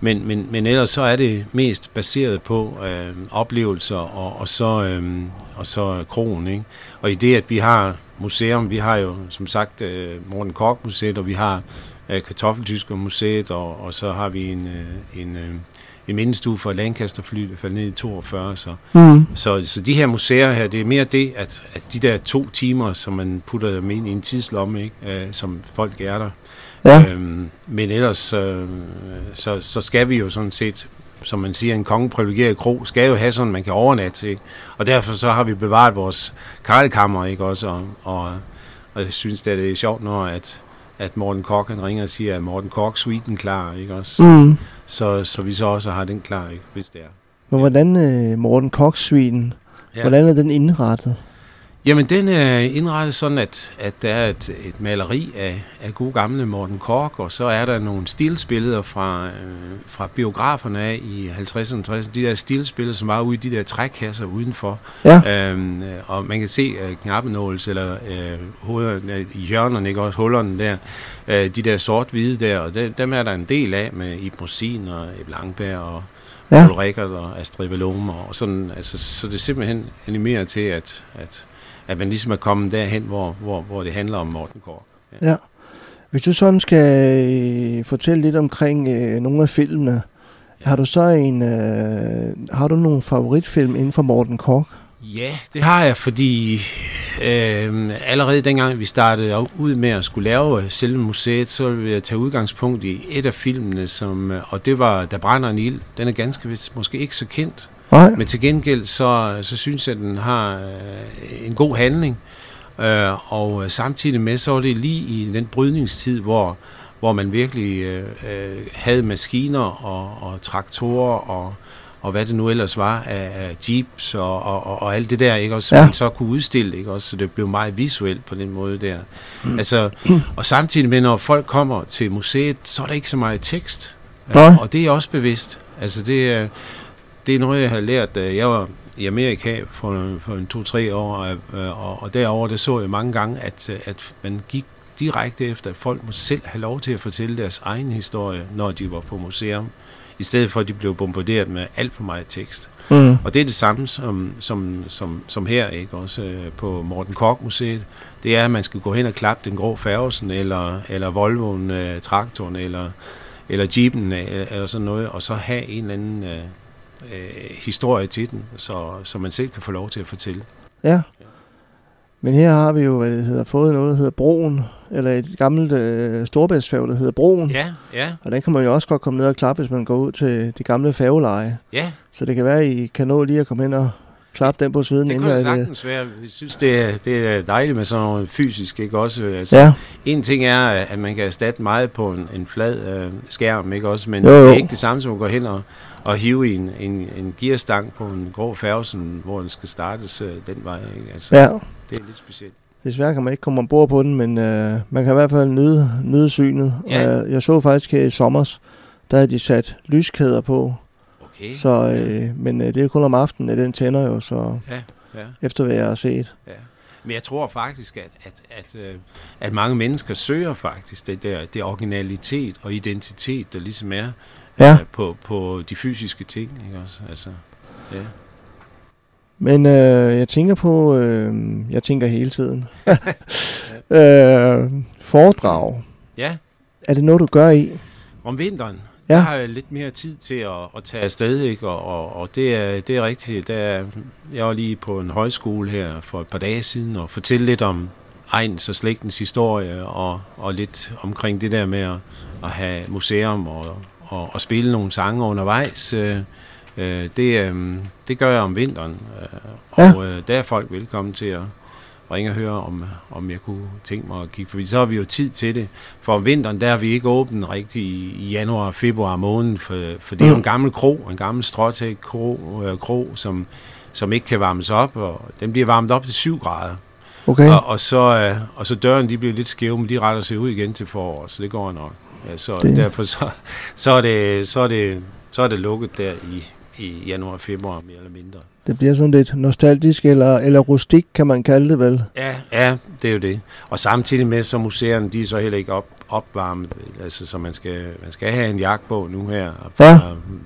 Men, men, men ellers så er det mest baseret på øh, oplevelser og, og så øh, og så krogen, ikke? Og i det at vi har museum, vi har jo som sagt øh, Morten Kork Museet, og vi har øh, Kartoffeltysker Museet, og, og så har vi en, øh, en, øh, en mindestue for Lancaster-fly, der faldt ned i 42, så, Mm. så, så de her museer her, det er mere det, at, at de der to timer, som man putter dem ind i en tidslomme, ikke? Øh, som folk er der. Ja. Øhm, men ellers, øh, så, så skal vi jo sådan set, som man siger, en kongeprivilegeret kro, skal jo have sådan, man kan overnatte til. Og derfor så har vi bevaret vores karlekammer, ikke også? Og, og, og jeg synes, det er sjovt, når at, at Morten Kork, han ringer og siger, at Morten Kork suiten klar, ikke også? Mm. Så, så vi så også har den klar, ikke? hvis det er. Men hvordan øh, Morten Koch-svinen, Ja. hvordan er den indrettet? Jamen, den er indrettet sådan, at, at der er et, et maleri af, af gode gamle Morten Kork, og så er der nogle stilsbilleder fra, øh, fra biograferne af i 50'erne og 60'erne. De der stilsbilleder, som var ude i de der trækasser udenfor. Ja. Øhm, øh, og man kan se øh, knappenåls eller øh, hovederne hjørnerne, ikke også hullerne der. Øh, de der sort-hvide der, og dem, dem er der en del af med Ib Mosin og Ib Langberg og Ja. Paul Rickard og Astrid Vallum og sådan. Altså, så det er simpelthen animeret til, at, at, at man ligesom er kommet derhen, hvor, hvor, hvor det handler om Morten Kork. Ja. Hvis du sådan skal øh, fortælle lidt omkring øh, nogle af filmene, har du så en, øh, har du nogle favoritfilm inden for Morten Kork? Ja, det har jeg, fordi øh, allerede dengang vi startede ud med at skulle lave øh, selve museet, så ville jeg tage udgangspunkt i et af filmene, som, øh, og det var Der brænder en ild. Den er ganske vist måske ikke så kendt, Nej. men til gengæld så, så synes jeg, at den har øh, en god handling. Øh, og samtidig med, så var det lige i den brydningstid, hvor, hvor man virkelig øh, øh, havde maskiner og, og traktorer og, og hvad det nu ellers var af, af jeeps og, og, og, og alt det der, ikke? også, Ja. man så kunne udstille, ikke? Også, så det blev meget visuelt på den måde der. Altså, og samtidig med, når folk kommer til museet, så er der ikke så meget tekst. Nej. Og det er også bevidst. Altså, det det er noget, jeg har lært, jeg var i Amerika for, for en to-tre år, og, og derover der så jeg mange gange, at, at man gik direkte efter, at folk må selv have lov til at fortælle deres egen historie, når de var på museum, i stedet for at de blev bombarderet med alt for meget tekst. Mm. Og det er det samme som, som, som, som her, ikke også øh, på Morten Kork Museet. Det er, at man skal gå hen og klappe den grå færgelsen, eller, eller Volvoen, øh, traktoren, eller, eller Jeepen, øh, eller sådan noget, og så have en eller anden øh, øh, historie til den, så, så man selv kan få lov til at fortælle. Ja. Men her har vi jo, hvad det hedder, fået noget, der hedder Broen, eller et gammelt øh, storbæltsfærge, der hedder Broen. Ja, ja, Og den kan man jo også godt komme ned og klappe, hvis man går ud til det gamle færgeleje. ja. Så det kan være, at I kan nå lige at komme ind og klappe den på siden. Det kunne det øh, sagtens være. Jeg synes, det er, det er dejligt med sådan noget fysisk, ikke også? Altså, Ja, En ting er, at man kan erstatte meget på en, en flad øh, skærm, ikke også? Men Jo, jo. det er ikke det samme som at gå hen og, og hive i en, en, en gearstang på en grå færge, sådan, hvor den skal startes øh, den vej, ikke? Altså, ja. Det er lidt specielt. Desværre kan man ikke komme ombord på den, men øh, man kan i hvert fald nyde, nyde synet. Ja. Øh, jeg så faktisk her i sommers, der havde de sat lyskæder på. Okay. Så, øh, men øh, det er kun om aftenen, at den tænder jo, så Ja, ja, efter hvad jeg har set. ja. Men jeg tror faktisk, at, at, at, øh, at mange mennesker søger faktisk det der det originalitet og identitet, der ligesom er Ja, øh, på, på de fysiske ting, ikke også? Altså, ja. Men øh, jeg tænker på, øh, jeg tænker hele tiden. [laughs] [laughs] øh, foredrag. Ja, Er det noget, du gør i? om vinteren. Ja. Der har jeg lidt mere tid til at, at tage afsted, ikke? Og, og, og det, er, det er rigtigt. Der, er- jeg var lige på en højskole her for et par dage siden og fortælle lidt om egens og slægtens historie og, og lidt omkring det der med at, at have museum og, og, og spille nogle sange undervejs. Øh, øh, det, øh, det gør jeg om vinteren, øh, og øh, der er folk velkommen til at ringe og høre, om, om jeg kunne tænke mig at kigge forbi. Så har vi jo tid til det. For om vinteren, der er vi ikke åbent rigtig i, i januar og februar måned, for, for det er jo en gammel kro, en gammel stråtæk kro, øh, kro som, som ikke kan varmes op, og den bliver varmet op til 7 grader. Okay. Og, og, så, øh, og så døren, de bliver lidt skæve, men de retter sig ud igen til foråret, så det går nok. Så Det- derfor så, så, er det, så, er det, så er det lukket der i, i januar og februar, mere eller mindre. Det bliver sådan lidt nostalgisk, eller, eller rustik, kan man kalde det vel? Ja, ja, det er jo det. Og samtidig med, så museerne, de er så heller ikke op, opvarmet. Altså, så man skal, man skal have en jagt på nu her, fra, Ja.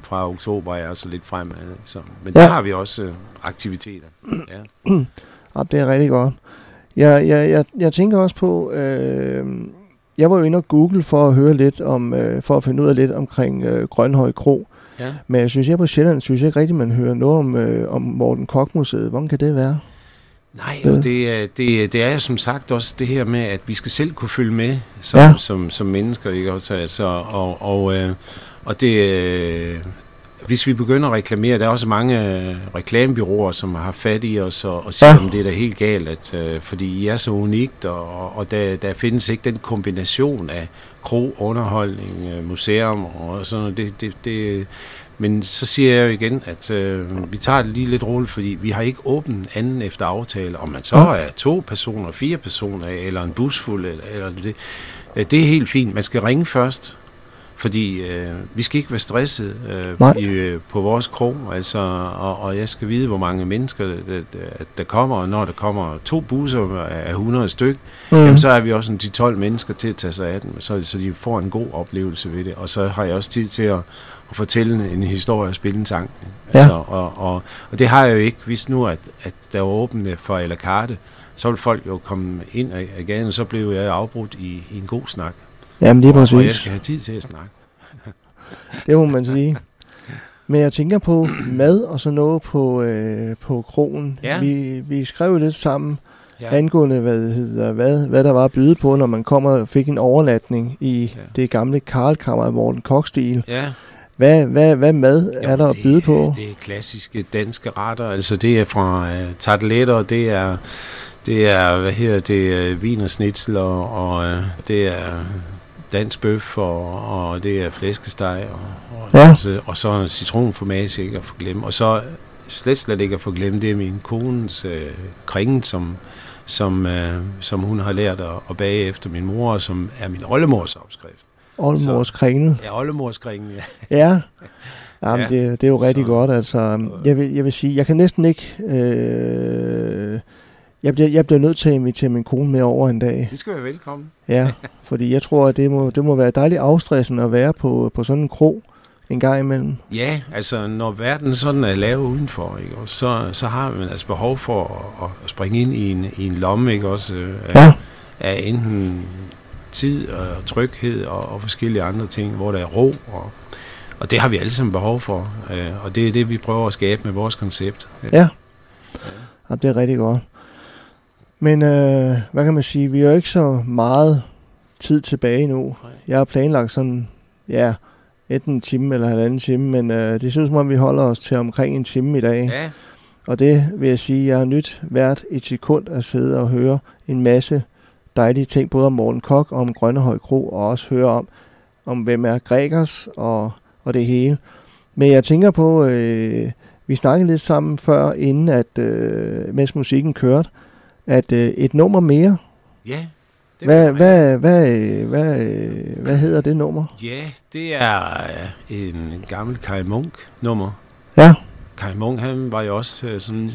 fra oktober og så lidt fremad. ikke? Så, men Ja. der har vi også øh, aktiviteter. Ja. [clears throat] Ja, det er rigtig godt. Jeg, jeg, jeg, jeg tænker også på, øh, jeg var jo inde og google for at høre lidt om, øh, for at finde ud af lidt omkring øh, Grønhøj Kro. Ja. Men jeg synes, jeg på Sjælland, synes jeg ikke rigtigt, man hører noget om, øh, om Morten Koch Museet. Hvordan kan det være? Nej, og det, er- det, det er jo som sagt også det her med, at vi skal selv kunne følge med som, Ja. som, som mennesker. Ikke? Også, altså, og, og, øh, og det, øh, hvis vi begynder at reklamere, der er også mange øh, reklamebyråer, som har fat i os og, og siger, Ja. om det er da helt galt, at, øh, fordi I er så unikt, og, og der, der findes ikke den kombination af kro, underholdning, øh, museum og sådan noget. Det, det, det, men så siger jeg jo igen, at øh, vi tager det lige lidt roligt, fordi vi har ikke åbent anden efter aftale. Om man så er to personer, fire personer, eller en bus fuld, eller, eller det, øh, det er helt fint. Man skal ringe først, fordi øh, vi skal ikke være stresset øh, i, øh, på vores krog, altså, og, og jeg skal vide, hvor mange mennesker der, der, der kommer, og når der kommer to busser af 100 styk, Mm. jamen, så er vi også en 10-12 mennesker til at tage sig af dem, så, så de får en god oplevelse ved det, og så har jeg også tid til at, at fortælle en, historie og spille en sang. Ja. Altså, og, og, og det har jeg jo ikke, hvis nu, at, at der var åbent for à la carte, så ville folk jo komme ind af, af gaden, og så blev jeg afbrudt i, i en god snak. Jamen lige Og, og jeg præcis. skal have tid til at snakke. [laughs] Det må man sige. Men jeg tænker på mad og sådan noget på, øh, på krogen. Ja. Vi, vi skrev jo lidt sammen Ja. angående, hvad, det hedder, hvad, hvad der var at byde på, når man kommer og fik en overnatning i Ja. det gamle Karlkammer af Morten Koch-stil. Ja. Hvad, hvad, hvad mad er der at byde på? Det er klassiske danske retter, altså det er fra uh, tarteletter, det er, det er, hvad her, det er wienersnitzel, og, og uh, det er dansk bøf, og, og det er flæskesteg, og, og, Ja. og, så, og så citronformage, ikke at forglemme. Og så slet slet ikke at forglemme, det er min kones øh, kringen, som, som, øh, som hun har lært at, at bage efter min mor, og som er min oldemors opskrift. Oldemors kringle. Ja, oldemors kringen, ja. Ja. [laughs] Jamen, Ja. det, det er jo rigtig Så- godt. Altså, jeg, vil, jeg vil sige, jeg kan næsten ikke... Øh, jeg, bliver, jeg bliver nødt til at invitere min kone med over en dag. Det skal være velkommen. Ja, fordi jeg tror, at det må, det må være dejligt afstressende at være på, på sådan en krog en gang imellem. Ja, altså når verden sådan er lavet udenfor, ikke, og så, så har man altså behov for at, at springe ind i en, i en lomme, ikke også, øh, af, Ja. af enten tid og tryghed og, og forskellige andre ting, hvor der er ro, og, og det har vi alle sammen behov for, øh, og det er det, vi prøver at skabe med vores koncept. Ja. ja det er rigtig godt. Men øh, hvad kan man sige? Vi har jo ikke så meget tid tilbage nu. Jeg har planlagt sådan, ja, enten en time eller halvanden time, men øh, det ser ud som om, vi holder os til omkring en time i dag. Ja, Og det vil jeg sige, jeg har nyt hvert et sekund at sidde og høre en masse dejlige ting, både om Morten Kok og om Grønnehøj Kro, og også høre om, om hvem er Gregers og, og det hele. Men jeg tænker på, øh, vi snakkede lidt sammen før, inden at, øh, mens musikken kørte, at øh, et nummer mere, ja. det hvad, hvad, hvad, øh, hvad, øh, hvad hedder det nummer? Ja, det er øh, en gammel Kai Munk nummer. Ja, Kai Munk, han var jo også sådan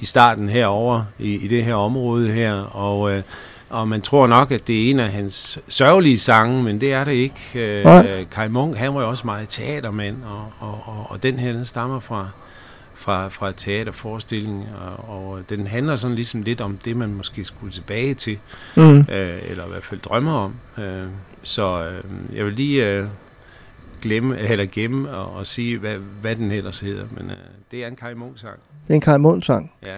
i starten herover i, i det her område her, og, øh, og man tror nok, at det er en af hans sørgelige sange, men det er det ikke. Øh. Kai Munk, han var jo også meget teatermand, og, og, og, og den her, den stammer fra, fra, fra et teaterforestilling, og, og den handler sådan ligesom lidt om det, man måske skulle tilbage til, Mm. øh, eller i hvert fald drømmer om. Øh, så øh, jeg vil lige øh, glemme, eller gemme og, og sige, hvad, hvad den ellers hedder, men øh, det er en Kai Munk-sang. Det er en Kai sang. Ja.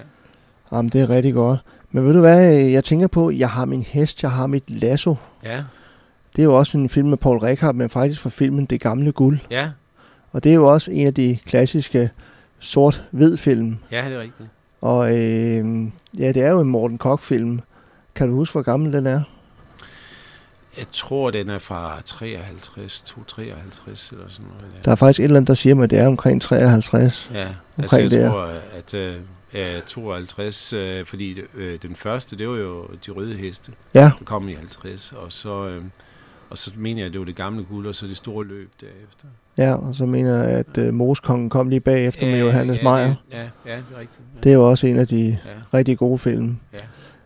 Jamen, det er rigtig godt. Men ved du hvad, øh, jeg tænker på, jeg har min hest, jeg har mit lasso. Ja, Det er jo også en film med Paul Rickard, men faktisk fra filmen Det Gamle Guld. ja, Og det er jo også en af de klassiske sort-hvid film. ja, det er rigtigt. Og øh, ja, det er jo en Morten Koch-film. Kan du huske, hvor gammel den er? Jeg tror, den er fra 53, 253 eller sådan noget. Der er faktisk et eller andet, der siger mig, at det er omkring 53. Ja, altså jeg der. tror, at øh, ja, 52, øh, fordi øh, den første, det var jo De Røde Heste, Ja, der kom i 50, og så, øh, og så mener jeg, at det var det gamle guld, og så det store løb derefter. Ja, og så mener jeg, at øh, Moskongen kom lige bagefter med Johannes ja, Meyer. det- Ja, ja, det er rigtigt. Ja. Det er jo også en af de Ja. rigtig gode film. Ja.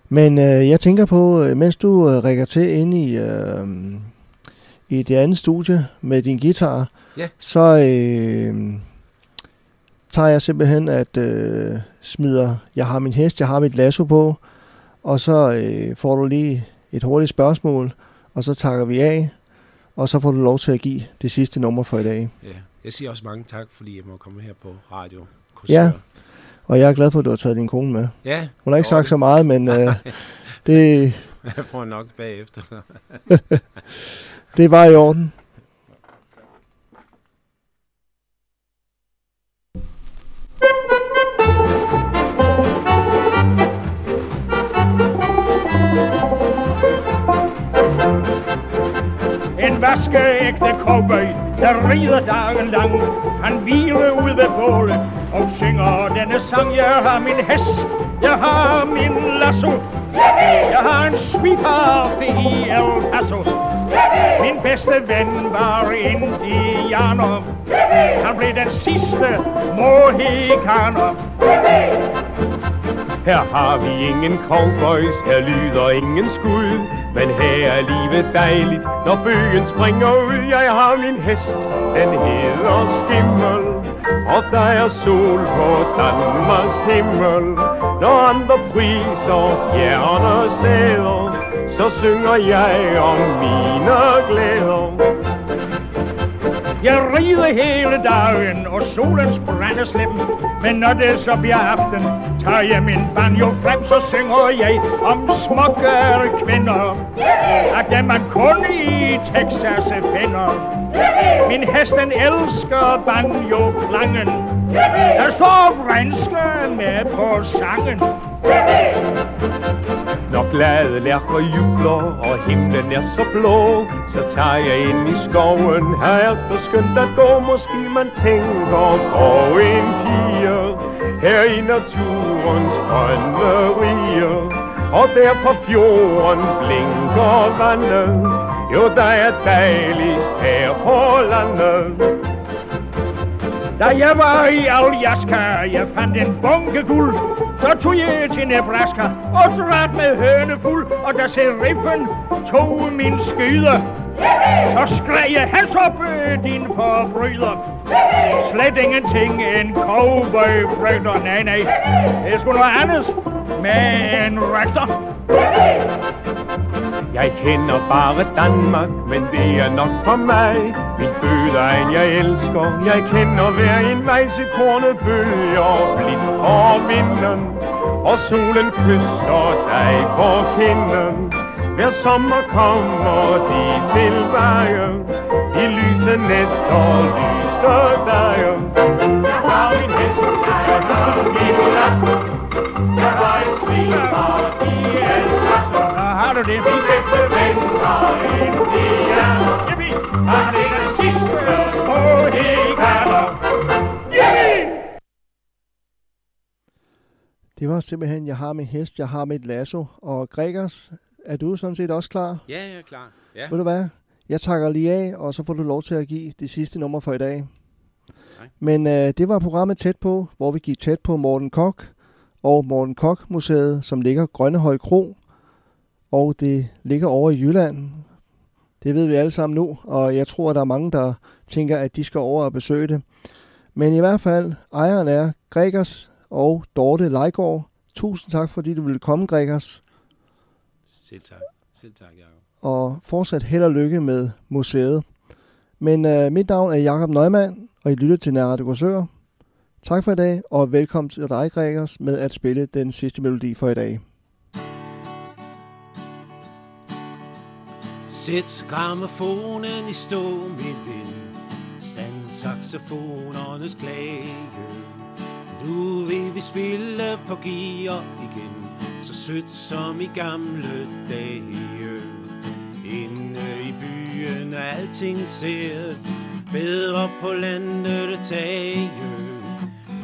Men øh, jeg tænker på, øh, mens du øh, rækker til ind i, øh, i det andet studie med din guitar, Ja. så øh, tager jeg simpelthen at øh, smider, jeg har min hest, jeg har mit lasso på, og så øh, får du lige et hurtigt spørgsmål, og så takker vi af, og så får du lov til at give det sidste nummer for i dag. Ja. Jeg siger også mange tak, fordi jeg må komme her på radio. Ja. Og jeg er glad for, at du har taget din kone med. Ja. Hun har ikke sagt så meget, men øh, [laughs] det, Jeg får nok bagefter. [laughs] det var i orden. En vaskeægte cowboy, der rider dagen lang. Han hviler ud ved bålet og synger denne sang. Jeg har min hest, jeg har min lasso. Jeg har en sweetheart i El Paso. Min bedste ven var indianer. Han blev den sidste mohikaner. Her har vi ingen cowboys, her lyder ingen skud. Men her er livet dejligt, når bøgen springer ud. Jeg har min hest, den hedder Skimmel. Og der er sol på Danmarks himmel. Når andre priser fjerner steder, så synger jeg om mine glæder. Jeg rider hele dagen, og solens brænder slippen. Men når det så bliver aften, tager jeg min banjo frem, så synger jeg om smukke kvinder. At dem man kun i Texas finder. Min hest den elsker banjo-klangen. Der står vrenske med på sangen. Når glade lærker jubler, og himlen er så blå, så tager jeg ind i skoven. Her er det skønt at gå, måske man tænker på en pige. Her i naturens grønne riger, og der på fjorden blinker vandet. Jo, der er dejligst her på landet. Da jeg var i Aljaska, jeg fandt en bunke guld. Så tog jeg til Nebraska og dræt med høne fuld. Og da seriffen tog min skyde, så skreg jeg hals op, øh, din forbryder. Slet ingenting, en cowboy frygter, nej, nej. Det skulle noget andet med en rektor. Jeg kender bare Danmark, men det er nok for mig. Min fødeegn jeg elsker, jeg kender hver en vej, kornet bølger blidt og vinden. Og solen kysser dig på kinden. Hver sommer kommer de tilbage, i lyse nætter lyser dig. Jeg har min hest, jeg har min last, jeg har en svin, og El du det? Min bedste ven var indianer. Yippie! Han er den sidste mohikaner. Det var simpelthen, jeg har min hest, jeg har mit lasso. Og Gregers, er du sådan set også klar? Ja, jeg er klar. Ja. Ved du hvad? Jeg takker lige af, og så får du lov til at give det sidste nummer for i dag. Tak. Men øh, det var programmet Tæt på, hvor vi gik tæt på Morten Kok og Morten Kok Museet, som ligger Grønnehøj Kro. Og det ligger over i Jylland. Det ved vi alle sammen nu, og jeg tror, at der er mange, der tænker, at de skal over og besøge det. Men i hvert fald, ejeren er Gregers og Dorte Leigård. Tusind tak, fordi du ville komme, Gregers. Selv tak. Selv tak, Jacob. Og fortsat held og lykke med museet. Men øh, mit navn er Jakob Neumann, og I lytter til Nærradio Korsør. Tak for i dag, og velkommen til dig, Gregers, med at spille den sidste melodi for i dag. Sæt gramofonen i stå, min ven. Stand saxofonernes klage. Nu vil vi spille på gear igen, så sødt som i gamle dage. Inde i byen er alting sært, bedre på landet tage.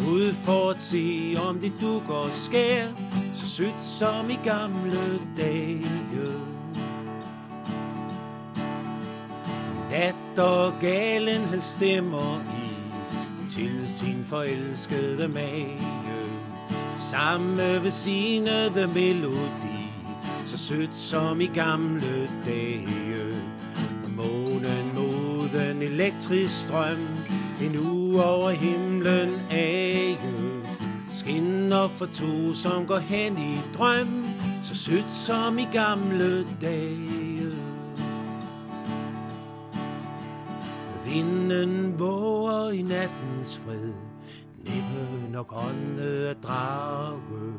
Ud for at se, om det dukker skær, så sødt som i gamle dage. Nattergalen han stemmer i til sin forelskede mage. Samme ved sinede melodi, så sødt som i gamle dage. Månen mod en elektrisk strøm, en uge over himlen age. Skinner for to, som går hen i drøm, så sødt som i gamle dage. Vinden våger i nattens fred. Næppe nok ånde at drage.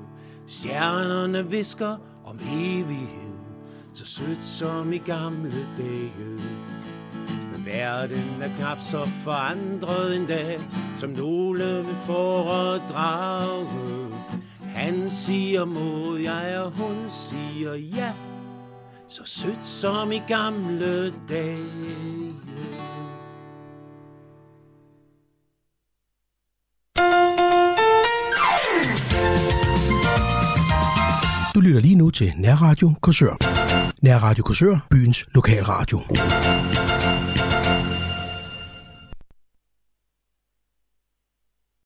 Stjernerne visker om evighed. Så sødt som i gamle dage. Men verden er knap så forandret en dag Som nogle vil foredrage Han siger må jeg, og hun siger ja. Så sødt som i gamle dage. Du lytter lige nu til Nærradio Korsør. Nærradio Korsør, byens lokalradio.